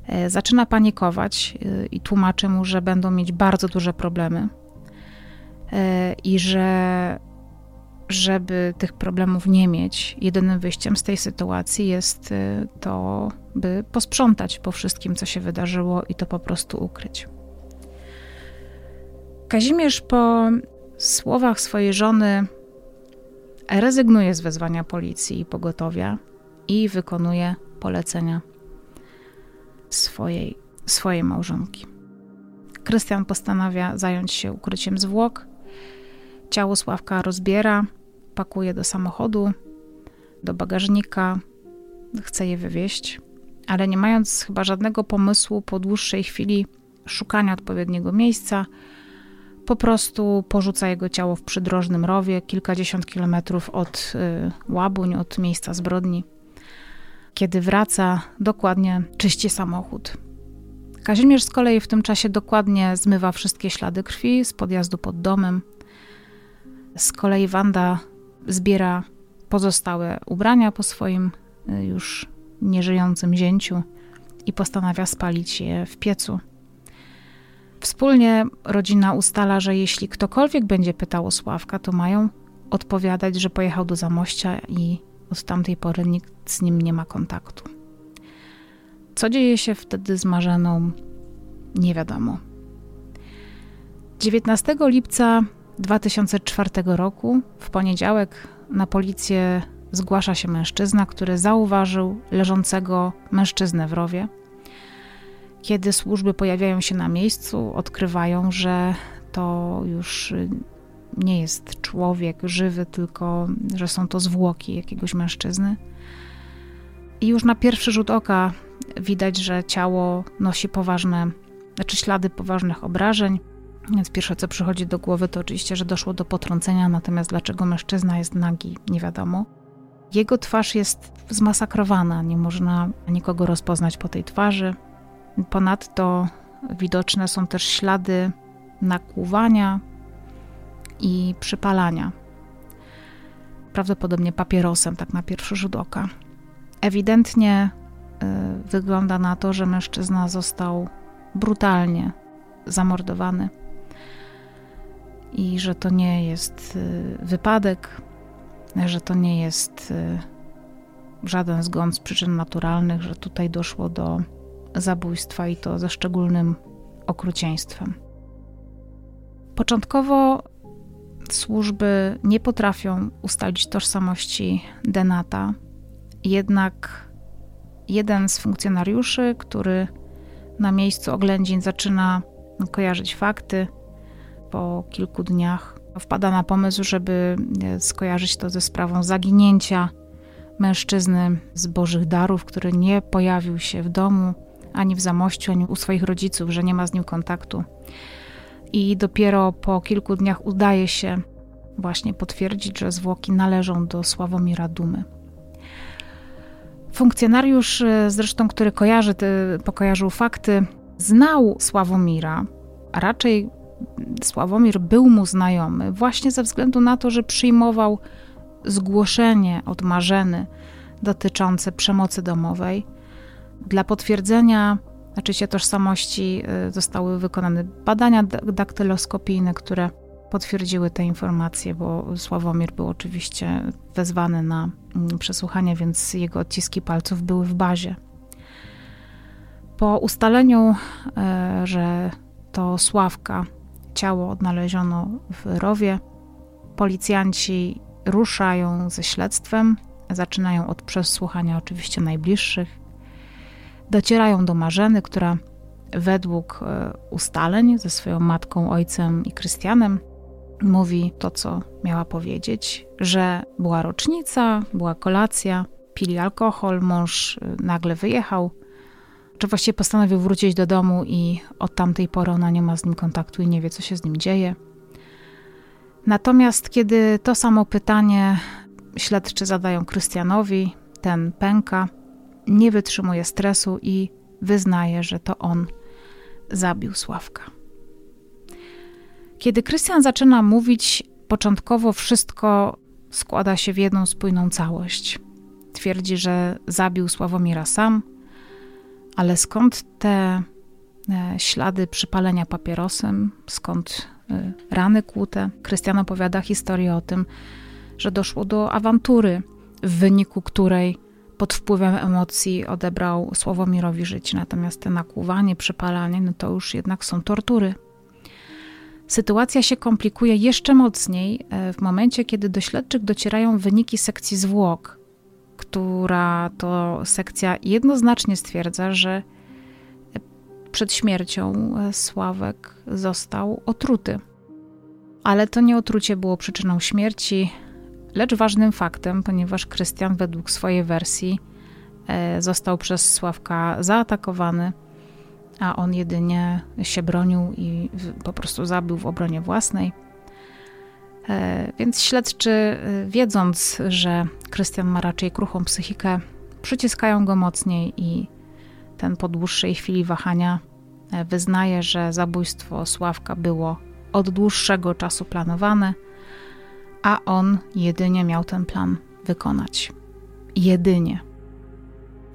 E, zaczyna panikować e, i tłumaczy mu, że będą mieć bardzo duże problemy e, i że żeby tych problemów nie mieć, jedynym wyjściem z tej sytuacji jest to, by posprzątać po wszystkim, co się wydarzyło i to po prostu ukryć. Kazimierz po słowach swojej żony rezygnuje z wezwania policji i pogotowia i wykonuje polecenia swojej, swojej małżonki. Krystian postanawia zająć się ukryciem zwłok. Ciało Sławka rozbiera, pakuje do samochodu, do bagażnika, chce je wywieźć, ale nie mając chyba żadnego pomysłu po dłuższej chwili szukania odpowiedniego miejsca, po prostu porzuca jego ciało w przydrożnym rowie, kilkadziesiąt kilometrów od y, Łabuń, od miejsca zbrodni. Kiedy wraca, dokładnie czyści samochód. Kazimierz z kolei w tym czasie dokładnie zmywa wszystkie ślady krwi z podjazdu pod domem. Z kolei Wanda zbiera pozostałe ubrania po swoim y, już nieżyjącym zięciu i postanawia spalić je w piecu. Wspólnie rodzina ustala, że jeśli ktokolwiek będzie pytał o Sławka, to mają odpowiadać, że pojechał do Zamościa i od tamtej pory nikt z nim nie ma kontaktu. Co dzieje się wtedy z Marzeną, nie wiadomo. 19 lipca 2004 roku w poniedziałek na policję zgłasza się mężczyzna, który zauważył leżącego mężczyznę w rowie. Kiedy służby pojawiają się na miejscu, odkrywają, że to już nie jest człowiek żywy, tylko że są to zwłoki jakiegoś mężczyzny. I już na pierwszy rzut oka widać, że ciało nosi poważne, znaczy ślady poważnych obrażeń. Więc pierwsze, co przychodzi do głowy, to oczywiście, że doszło do potrącenia, natomiast dlaczego mężczyzna jest nagi, nie wiadomo. Jego twarz jest zmasakrowana, nie można nikogo rozpoznać po tej twarzy. Ponadto widoczne są też ślady nakłuwania i przypalania. Prawdopodobnie papierosem, tak na pierwszy rzut oka. Ewidentnie y, wygląda na to, że mężczyzna został brutalnie zamordowany i że to nie jest y, wypadek, że to nie jest y, żaden zgon z przyczyn naturalnych, że tutaj doszło do zabójstwa i to ze szczególnym okrucieństwem. Początkowo służby nie potrafią ustalić tożsamości Denata, jednak jeden z funkcjonariuszy, który na miejscu oględzin zaczyna kojarzyć fakty, po kilku dniach wpada na pomysł, żeby e, skojarzyć to ze sprawą zaginięcia mężczyzny z Bożych Darów, który nie pojawił się w domu, ani w Zamościu, ani u swoich rodziców, że nie ma z nim kontaktu. I dopiero po kilku dniach udaje się właśnie potwierdzić, że zwłoki należą do Sławomira Dumy. Funkcjonariusz, e, zresztą, który kojarzy, pokojarzył fakty, znał Sławomira, a raczej Sławomir był mu znajomy właśnie ze względu na to, że przyjmował zgłoszenie od Marzeny dotyczące przemocy domowej. Dla potwierdzenia znaczy się tożsamości y, zostały wykonane badania daktyloskopijne, które potwierdziły te informacje, bo Sławomir był oczywiście wezwany na mm, przesłuchanie, więc jego odciski palców były w bazie. Po ustaleniu, y, że to Sławka ciało odnaleziono w rowie. Policjanci ruszają ze śledztwem, zaczynają od przesłuchania oczywiście najbliższych. Docierają do Marzeny, która według e, ustaleń ze swoją matką, ojcem i Krystianem mówi to, co miała powiedzieć, że była rocznica, była kolacja, pili alkohol, mąż e, nagle wyjechał, czy właściwie postanowił wrócić do domu i od tamtej pory ona nie ma z nim kontaktu i nie wie, co się z nim dzieje. Natomiast kiedy to samo pytanie śledczy zadają Krystianowi, ten pęka, nie wytrzymuje stresu i wyznaje, że to on zabił Sławka. Kiedy Krystian zaczyna mówić, początkowo wszystko składa się w jedną spójną całość. Twierdzi, że zabił Sławomira sam, ale skąd te e, ślady przypalenia papierosem, skąd e, rany kłute? Krystian opowiada historię o tym, że doszło do awantury, w wyniku której pod wpływem emocji odebrał Sławomirowi życie. Natomiast te nakłuwanie, przypalanie, no to już jednak są tortury. Sytuacja się komplikuje jeszcze mocniej e, w momencie, kiedy do śledczych docierają wyniki sekcji zwłok która to sekcja jednoznacznie stwierdza, że przed śmiercią Sławek został otruty. Ale to nie otrucie było przyczyną śmierci, lecz ważnym faktem, ponieważ Krystian według swojej wersji e, został przez Sławka zaatakowany, a on jedynie się bronił i po prostu zabił w obronie własnej. E, więc śledczy, e, wiedząc, że Krystian ma raczej kruchą psychikę, przyciskają go mocniej i ten po dłuższej chwili wahania wyznaje, że zabójstwo Sławka było od dłuższego czasu planowane, a on jedynie miał ten plan wykonać. Jedynie.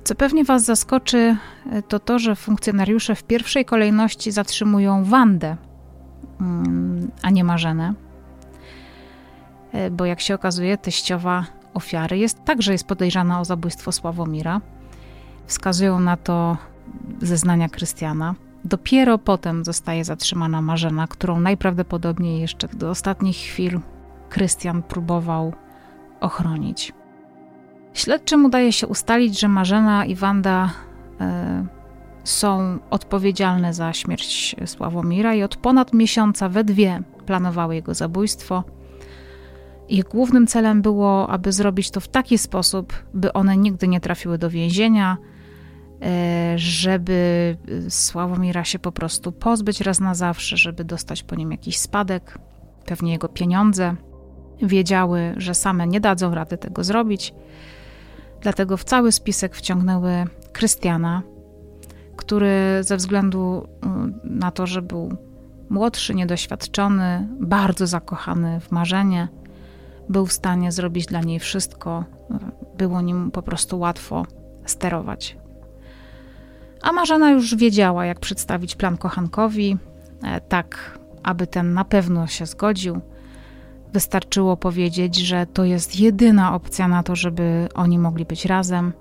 Co pewnie Was zaskoczy, to to, że funkcjonariusze w pierwszej kolejności zatrzymują Wandę, mm, a nie Marzenę E, bo jak się okazuje, teściowa ofiary jest także jest podejrzana o zabójstwo Sławomira. Wskazują na to zeznania Krystiana. Dopiero potem zostaje zatrzymana Marzena, którą najprawdopodobniej jeszcze do ostatnich chwil Krystian próbował ochronić. Śledczym udaje się ustalić, że Marzena i Wanda y, są odpowiedzialne za śmierć Sławomira i od ponad miesiąca we dwie planowały jego zabójstwo. Ich głównym celem było, aby zrobić to w taki sposób, by one nigdy nie trafiły do więzienia, e, żeby Sławomira się po prostu pozbyć raz na zawsze, żeby dostać po nim jakiś spadek, pewnie jego pieniądze. Wiedziały, że same nie dadzą rady tego zrobić, dlatego w cały spisek wciągnęły Krystiana, który ze względu mm, na to, że był młodszy, niedoświadczony, bardzo zakochany w marzenie, był w stanie zrobić dla niej wszystko, było nim po prostu łatwo sterować. A Marzena już wiedziała, jak przedstawić plan kochankowi, e, tak aby ten na pewno się zgodził. Wystarczyło powiedzieć, że to jest jedyna opcja na to, żeby oni mogli być razem.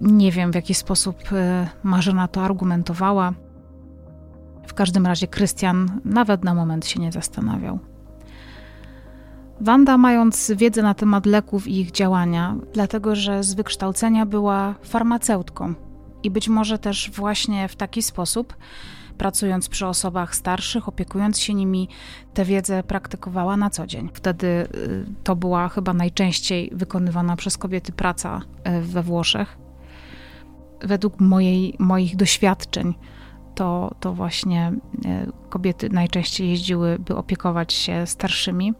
Nie wiem, w jaki sposób e, Marzena to argumentowała. W każdym razie Krystian nawet na moment się nie zastanawiał. Wanda, mając wiedzę na temat leków i ich działania, dlatego że z wykształcenia była farmaceutką i być może też właśnie w taki sposób, pracując przy osobach starszych, opiekując się nimi, tę wiedzę praktykowała na co dzień. Wtedy y, to była chyba najczęściej wykonywana przez kobiety praca y, we Włoszech. Według mojej, moich doświadczeń, to, to właśnie y, kobiety najczęściej jeździły, by opiekować się starszymi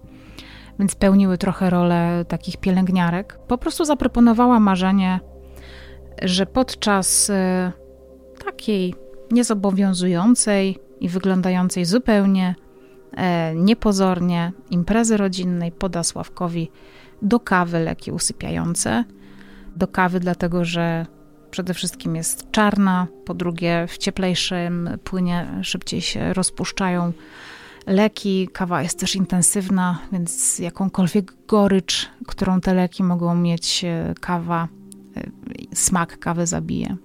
więc pełniły trochę rolę takich pielęgniarek. Po prostu zaproponowała marzenie, że podczas takiej niezobowiązującej i wyglądającej zupełnie e, niepozornie imprezy rodzinnej poda Sławkowi do kawy leki usypiające. Do kawy, dlatego że przede wszystkim jest czarna, po drugie w cieplejszym płynie szybciej się rozpuszczają leki. Kawa jest też intensywna, więc jakąkolwiek gorycz, którą te leki mogą mieć, e, kawa, e, smak kawy zabije.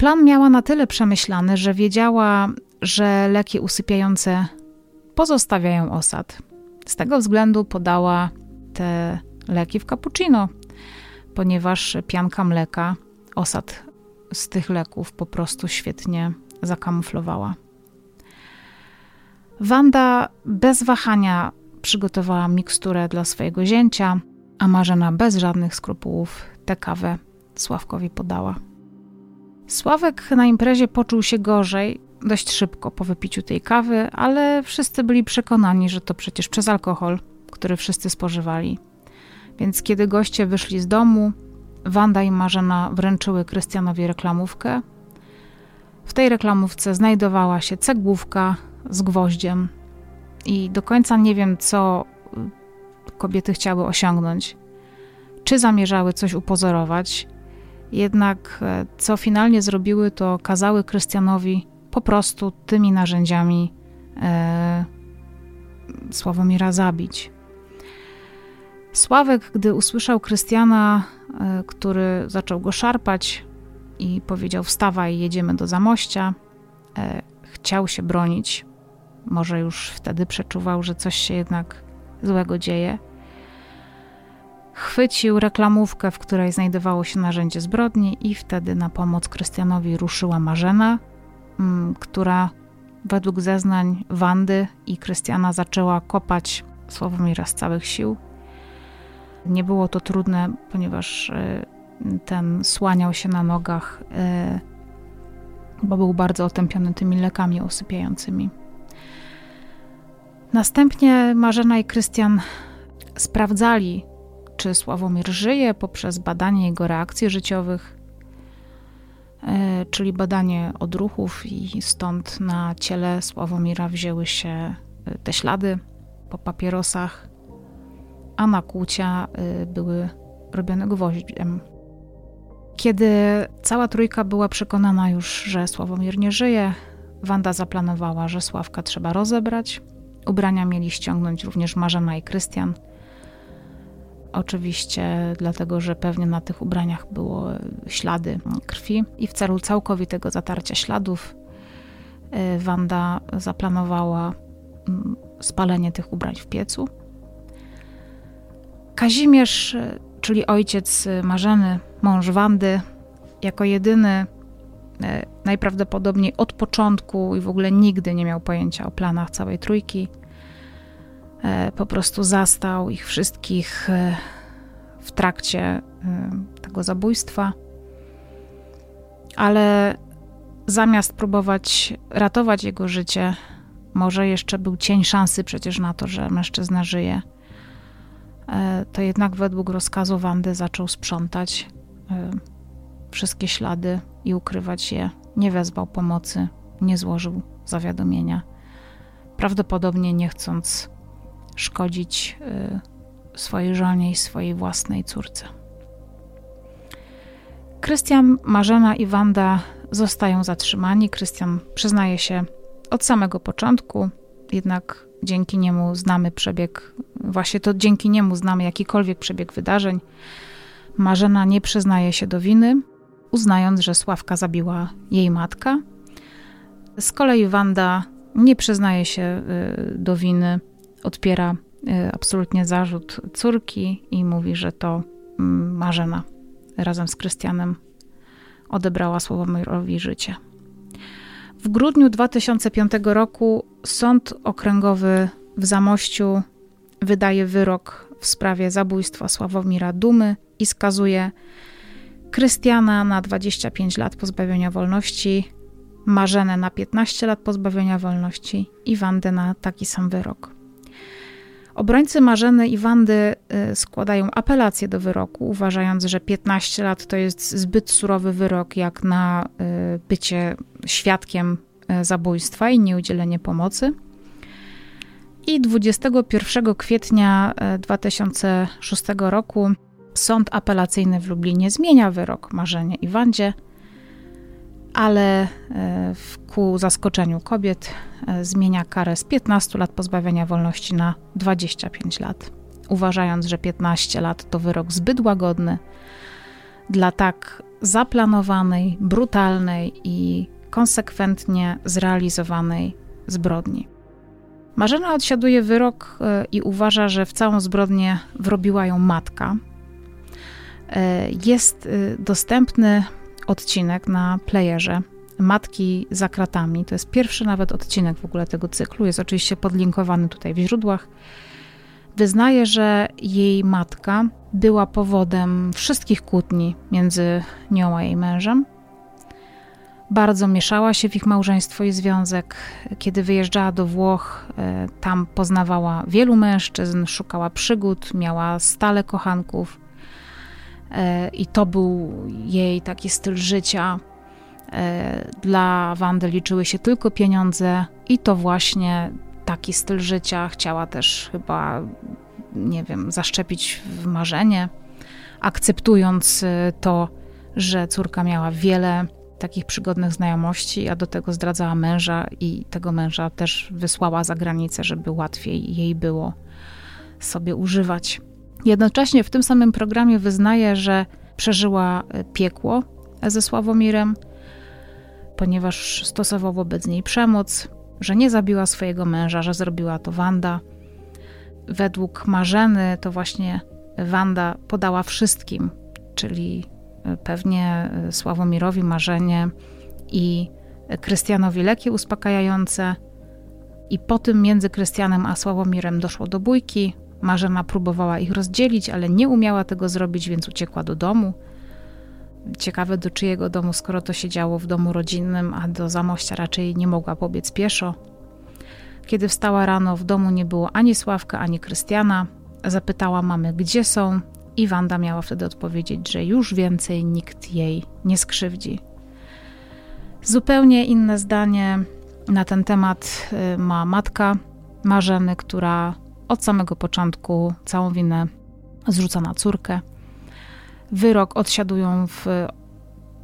Plan miała na tyle przemyślany, że wiedziała, że leki usypiające pozostawiają osad. Z tego względu podała te leki w cappuccino, ponieważ pianka mleka osad z tych leków po prostu świetnie zakamuflowała. Wanda bez wahania przygotowała miksturę dla swojego zięcia, a Marzena bez żadnych skrupułów tę kawę Sławkowi podała. Sławek na imprezie poczuł się gorzej dość szybko po wypiciu tej kawy, ale wszyscy byli przekonani, że to przecież przez alkohol, który wszyscy spożywali. Więc kiedy goście wyszli z domu, Wanda i Marzena wręczyły Krystianowi reklamówkę. W tej reklamówce znajdowała się cegłówka z gwoździem. I do końca nie wiem, co kobiety chciały osiągnąć. Czy zamierzały coś upozorować, jednak e, co finalnie zrobiły, to kazały Krystianowi po prostu tymi narzędziami e, Sławomira zabić. Sławek, gdy usłyszał Krystiana, e, który zaczął go szarpać i powiedział: Wstawaj, jedziemy do zamościa, e, chciał się bronić, może już wtedy przeczuwał, że coś się jednak złego dzieje. Chwycił reklamówkę, w której znajdowało się narzędzie zbrodni, i wtedy na pomoc Krystianowi ruszyła Marzena, mm, która według zeznań Wandy i Krystiana zaczęła kopać Sławomira z całych sił. Nie było to trudne, ponieważ e, ten słaniał się na nogach, e, bo był bardzo otępiony tymi lekami usypiającymi. Następnie Marzena i Krystian sprawdzali, czy Sławomir żyje poprzez badanie jego reakcji życiowych, e, czyli badanie odruchów, i stąd na ciele Sławomira wzięły się e, te ślady po papierosach, a nakłucia e, były robione gwoździem. Kiedy cała trójka była przekonana już, że Sławomir nie żyje, Wanda zaplanowała, że Sławka trzeba rozebrać Ubrania mieli ściągnąć również Marzena i Krystian. Oczywiście dlatego, że pewnie na tych ubraniach było ślady krwi i w celu całkowitego zatarcia śladów y, Wanda zaplanowała mm, spalenie tych ubrań w piecu. Kazimierz, czyli ojciec Marzeny, mąż Wandy, jako jedyny y, najprawdopodobniej od początku i w ogóle nigdy nie miał pojęcia o planach całej trójki. Y, po prostu zastał ich wszystkich w trakcie tego zabójstwa, ale zamiast próbować ratować jego życie, może jeszcze był cień szansy przecież na to, że mężczyzna żyje, e, to jednak według rozkazu Wandy zaczął sprzątać e, wszystkie ślady i ukrywać je. Nie wezwał pomocy, nie złożył zawiadomienia. Prawdopodobnie nie chcąc szkodzić e, swojej żonie i swojej własnej córce. Krystian, Marzena i Wanda zostają zatrzymani. Krystian przyznaje się od samego początku, jednak dzięki niemu znamy przebieg, właśnie to dzięki niemu znamy jakikolwiek przebieg wydarzeń. Marzena nie przyznaje się do winy, uznając, że Sławka zabiła jej matka. Z kolei Wanda nie przyznaje się y, do winy, odpiera y, absolutnie zarzut córki i mówi, że to mm, Marzena razem z Krystianem odebrała Sławomirowi życie. W grudniu 2005 roku Sąd Okręgowy w Zamościu wydaje wyrok w sprawie zabójstwa Sławomira Dumy i skazuje Krystiana na 25 lat pozbawienia wolności, Marzenę na 15 lat pozbawienia wolności i Wandę na taki sam wyrok. Obrońcy Marzeny i Wandy y, składają apelację do wyroku, uważając, że 15 lat to jest zbyt surowy wyrok jak na y, bycie świadkiem y, zabójstwa i nieudzielenie pomocy. I 21 kwietnia 2006 roku sąd apelacyjny w Lublinie zmienia wyrok Marzenie i Wandzie ale e, ku zaskoczeniu kobiet e, zmienia karę z 15 lat pozbawienia wolności na 25 lat, uważając, że 15 lat to wyrok zbyt łagodny dla tak zaplanowanej, brutalnej i konsekwentnie zrealizowanej zbrodni. Marzena odsiaduje wyrok e, i uważa, że w całą zbrodnię wrobiła ją matka. Jest dostępny odcinek na playerze Matki za kratami. To jest pierwszy nawet odcinek w ogóle tego cyklu. Jest oczywiście podlinkowany tutaj w źródłach. Wyznaje, że jej matka była powodem wszystkich kłótni między nią a jej mężem. Bardzo mieszała się w ich małżeństwo i związek. Kiedy wyjeżdżała do Włoch, e, tam poznawała wielu mężczyzn, szukała przygód, miała stale kochanków. E, i to był jej taki styl życia. E, dla Wandy liczyły się tylko pieniądze i to właśnie taki styl życia chciała też chyba, nie wiem, zaszczepić w marzenie, akceptując e, to, że córka miała wiele takich przygodnych znajomości, a do tego zdradzała męża i tego męża też wysłała za granicę, żeby łatwiej jej było sobie używać. Jednocześnie w tym samym programie wyznaje, że przeżyła e, piekło ze Sławomirem, ponieważ stosował wobec niej przemoc, że nie zabiła swojego męża, że zrobiła to Wanda. Według Marzeny to właśnie Wanda podała wszystkim, czyli e, pewnie e, Sławomirowi Marzenie i Krystianowi leki uspokajające. I po tym między Krystianem a Sławomirem doszło do bójki. Marzena próbowała ich rozdzielić, ale nie umiała tego zrobić, więc uciekła do domu. Ciekawe do czyjego domu, skoro to się działo w domu rodzinnym, a do Zamościa raczej nie mogła pobiec pieszo. Kiedy wstała rano, w domu nie było ani Sławka, ani Krystiana. Zapytała mamy, gdzie są, i Wanda miała wtedy odpowiedzieć, że już więcej nikt jej nie skrzywdzi. Zupełnie inne zdanie na ten temat y, ma matka Marzeny, która od samego początku całą winę zrzuca na córkę. Wyrok odsiadują w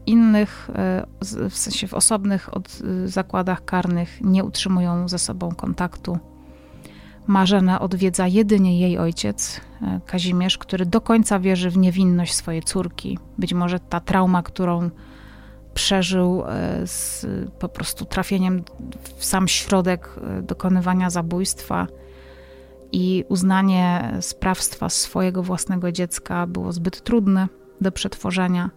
innych, e, w sensie w osobnych od, e, zakładach karnych, nie utrzymują ze sobą kontaktu. Marzenę odwiedza jedynie jej ojciec, e, Kazimierz, który do końca wierzy w niewinność swojej córki. Być może ta trauma, którą przeżył e, z po prostu trafieniem w sam środek e, dokonywania zabójstwa i uznanie sprawstwa swojego własnego dziecka było zbyt trudne do przetworzenia,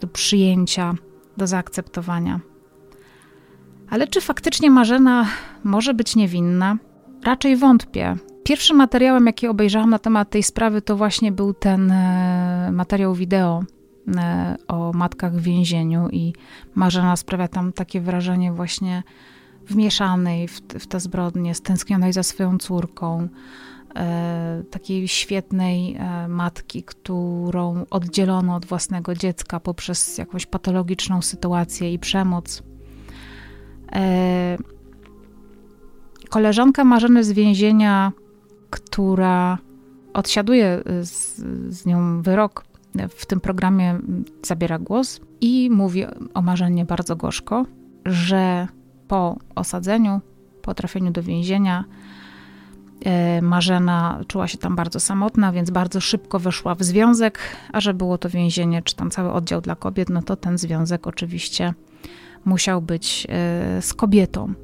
do przyjęcia, do zaakceptowania. Ale czy faktycznie Marzena może być niewinna? Raczej wątpię. Pierwszym materiałem, jaki obejrzałam na temat tej sprawy, to właśnie był ten e, materiał wideo e, o matkach w więzieniu i Marzena sprawia tam takie wrażenie właśnie wmieszanej w, w te zbrodnie, stęsknionej za swoją córką, e, takiej świetnej matki, którą oddzielono od własnego dziecka poprzez jakąś patologiczną sytuację i przemoc. Koleżanka Marzeny z więzienia, która odsiaduje z, z nią wyrok, w tym programie zabiera głos i mówi o Marzenie bardzo gorzko, że po osadzeniu, po trafieniu do więzienia, y, Marzena czuła się tam bardzo samotna, więc bardzo szybko weszła w związek, a że było to więzienie, czy tam cały oddział dla kobiet, no to ten związek oczywiście musiał być y, z kobietą.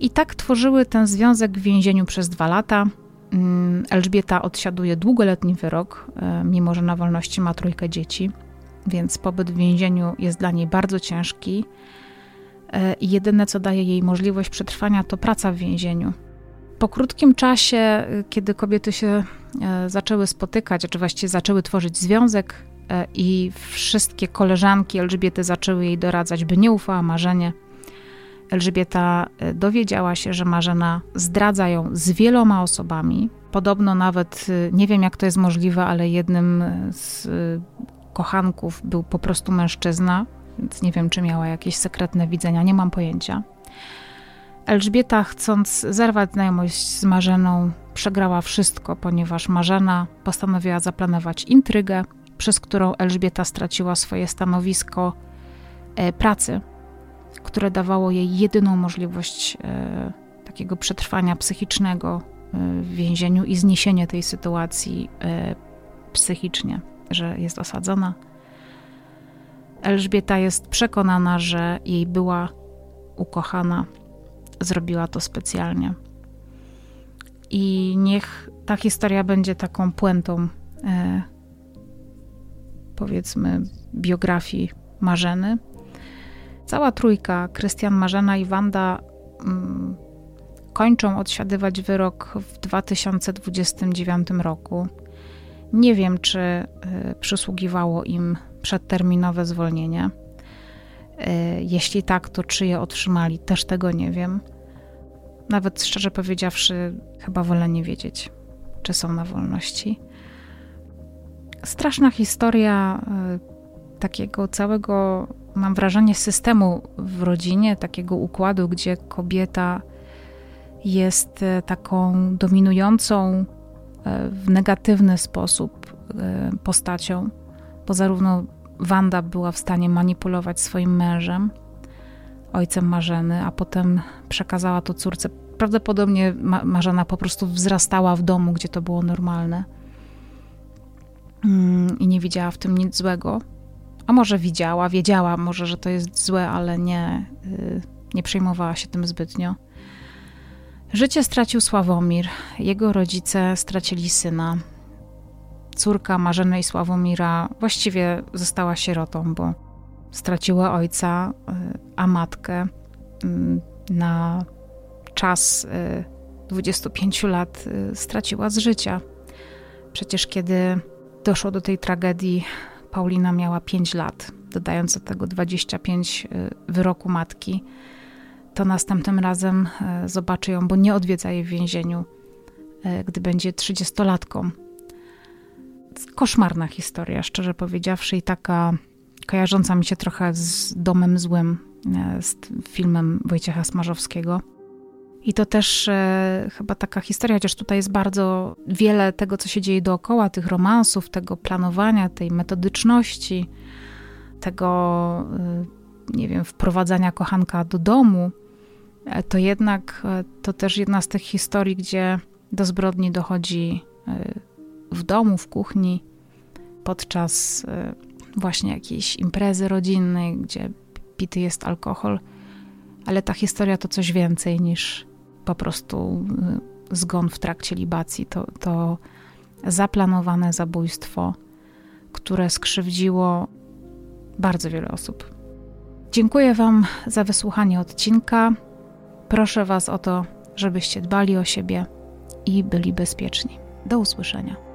I tak tworzyły ten związek w więzieniu przez dwa lata. Mm, Elżbieta odsiaduje długoletni wyrok, e, mimo że na wolności ma trójkę dzieci, więc pobyt w więzieniu jest dla niej bardzo ciężki. E, I jedyne, co daje jej możliwość przetrwania, to praca w więzieniu. Po krótkim czasie, e, kiedy kobiety się zaczęły spotykać, czy właściwie zaczęły tworzyć związek, i wszystkie koleżanki Elżbiety zaczęły jej doradzać, by nie ufała marzenie, Elżbieta e, dowiedziała się, że Marzena zdradza ją z wieloma osobami. Podobno nawet, e, nie wiem jak to jest możliwe, ale jednym z e, kochanków był po prostu mężczyzna, więc nie wiem, czy miała jakieś sekretne widzenia, nie mam pojęcia. Elżbieta, chcąc zerwać znajomość z Marzeną, przegrała wszystko, ponieważ Marzena postanowiła zaplanować intrygę, przez którą Elżbieta straciła swoje stanowisko pracy które dawało jej jedyną możliwość e, takiego przetrwania psychicznego e, w więzieniu i zniesienie tej sytuacji e, psychicznie, że jest osadzona. Elżbieta jest przekonana, że jej była ukochana zrobiła to specjalnie. I niech ta historia będzie taką puentą, e, powiedzmy, biografii Marzeny Cała trójka, Krystian, Marzena i Wanda, mm, kończą odsiadywać wyrok w 2029 roku. Nie wiem, czy y, przysługiwało im przedterminowe zwolnienie. Y, jeśli tak, to czy je otrzymali, też tego nie wiem. Nawet szczerze powiedziawszy, chyba wolę nie wiedzieć, czy są na wolności. Straszna historia y, takiego całego mam wrażenie, systemu w rodzinie, takiego układu, gdzie kobieta jest e, taką dominującą w negatywny sposób postacią, bo zarówno Wanda była w stanie manipulować swoim mężem, ojcem Marzeny, a potem przekazała to córce. Prawdopodobnie Marzena po prostu wzrastała w domu, gdzie to było normalne mm, i nie widziała w tym nic złego. A może widziała, wiedziała może, że to jest złe, ale nie, y, nie przejmowała się tym zbytnio. Życie stracił Sławomir. Jego rodzice stracili syna. Córka Marzeny i Sławomira właściwie została sierotą, bo straciła ojca, y, a matkę mm, na czas 25 y, lat straciła z życia. Przecież kiedy doszło do tej tragedii, Paulina miała 5 lat, dodając do tego 25 y, wyroku matki, to następnym razem y, zobaczy ją, bo nie odwiedza jej w więzieniu, y, gdy będzie 30-latką. Koszmarna historia, szczerze powiedziawszy, i taka kojarząca mi się trochę z Domem Złym, z filmem Wojciecha Smarzowskiego. I to też e, chyba taka historia, chociaż tutaj jest bardzo wiele tego, co się dzieje dookoła, tych romansów, tego planowania, tej metodyczności, tego, e, nie wiem, wprowadzania kochanka do domu, e, to jednak e, to też jedna z tych historii, gdzie do zbrodni dochodzi w domu, w kuchni, podczas właśnie jakiejś imprezy rodzinnej, gdzie pity jest alkohol, ale ta historia to coś więcej niż po prostu zgon w trakcie libacji. To, to zaplanowane zabójstwo, które skrzywdziło bardzo wiele osób. Dziękuję Wam za wysłuchanie odcinka. Proszę Was o to, żebyście dbali o siebie i byli bezpieczni. Do usłyszenia.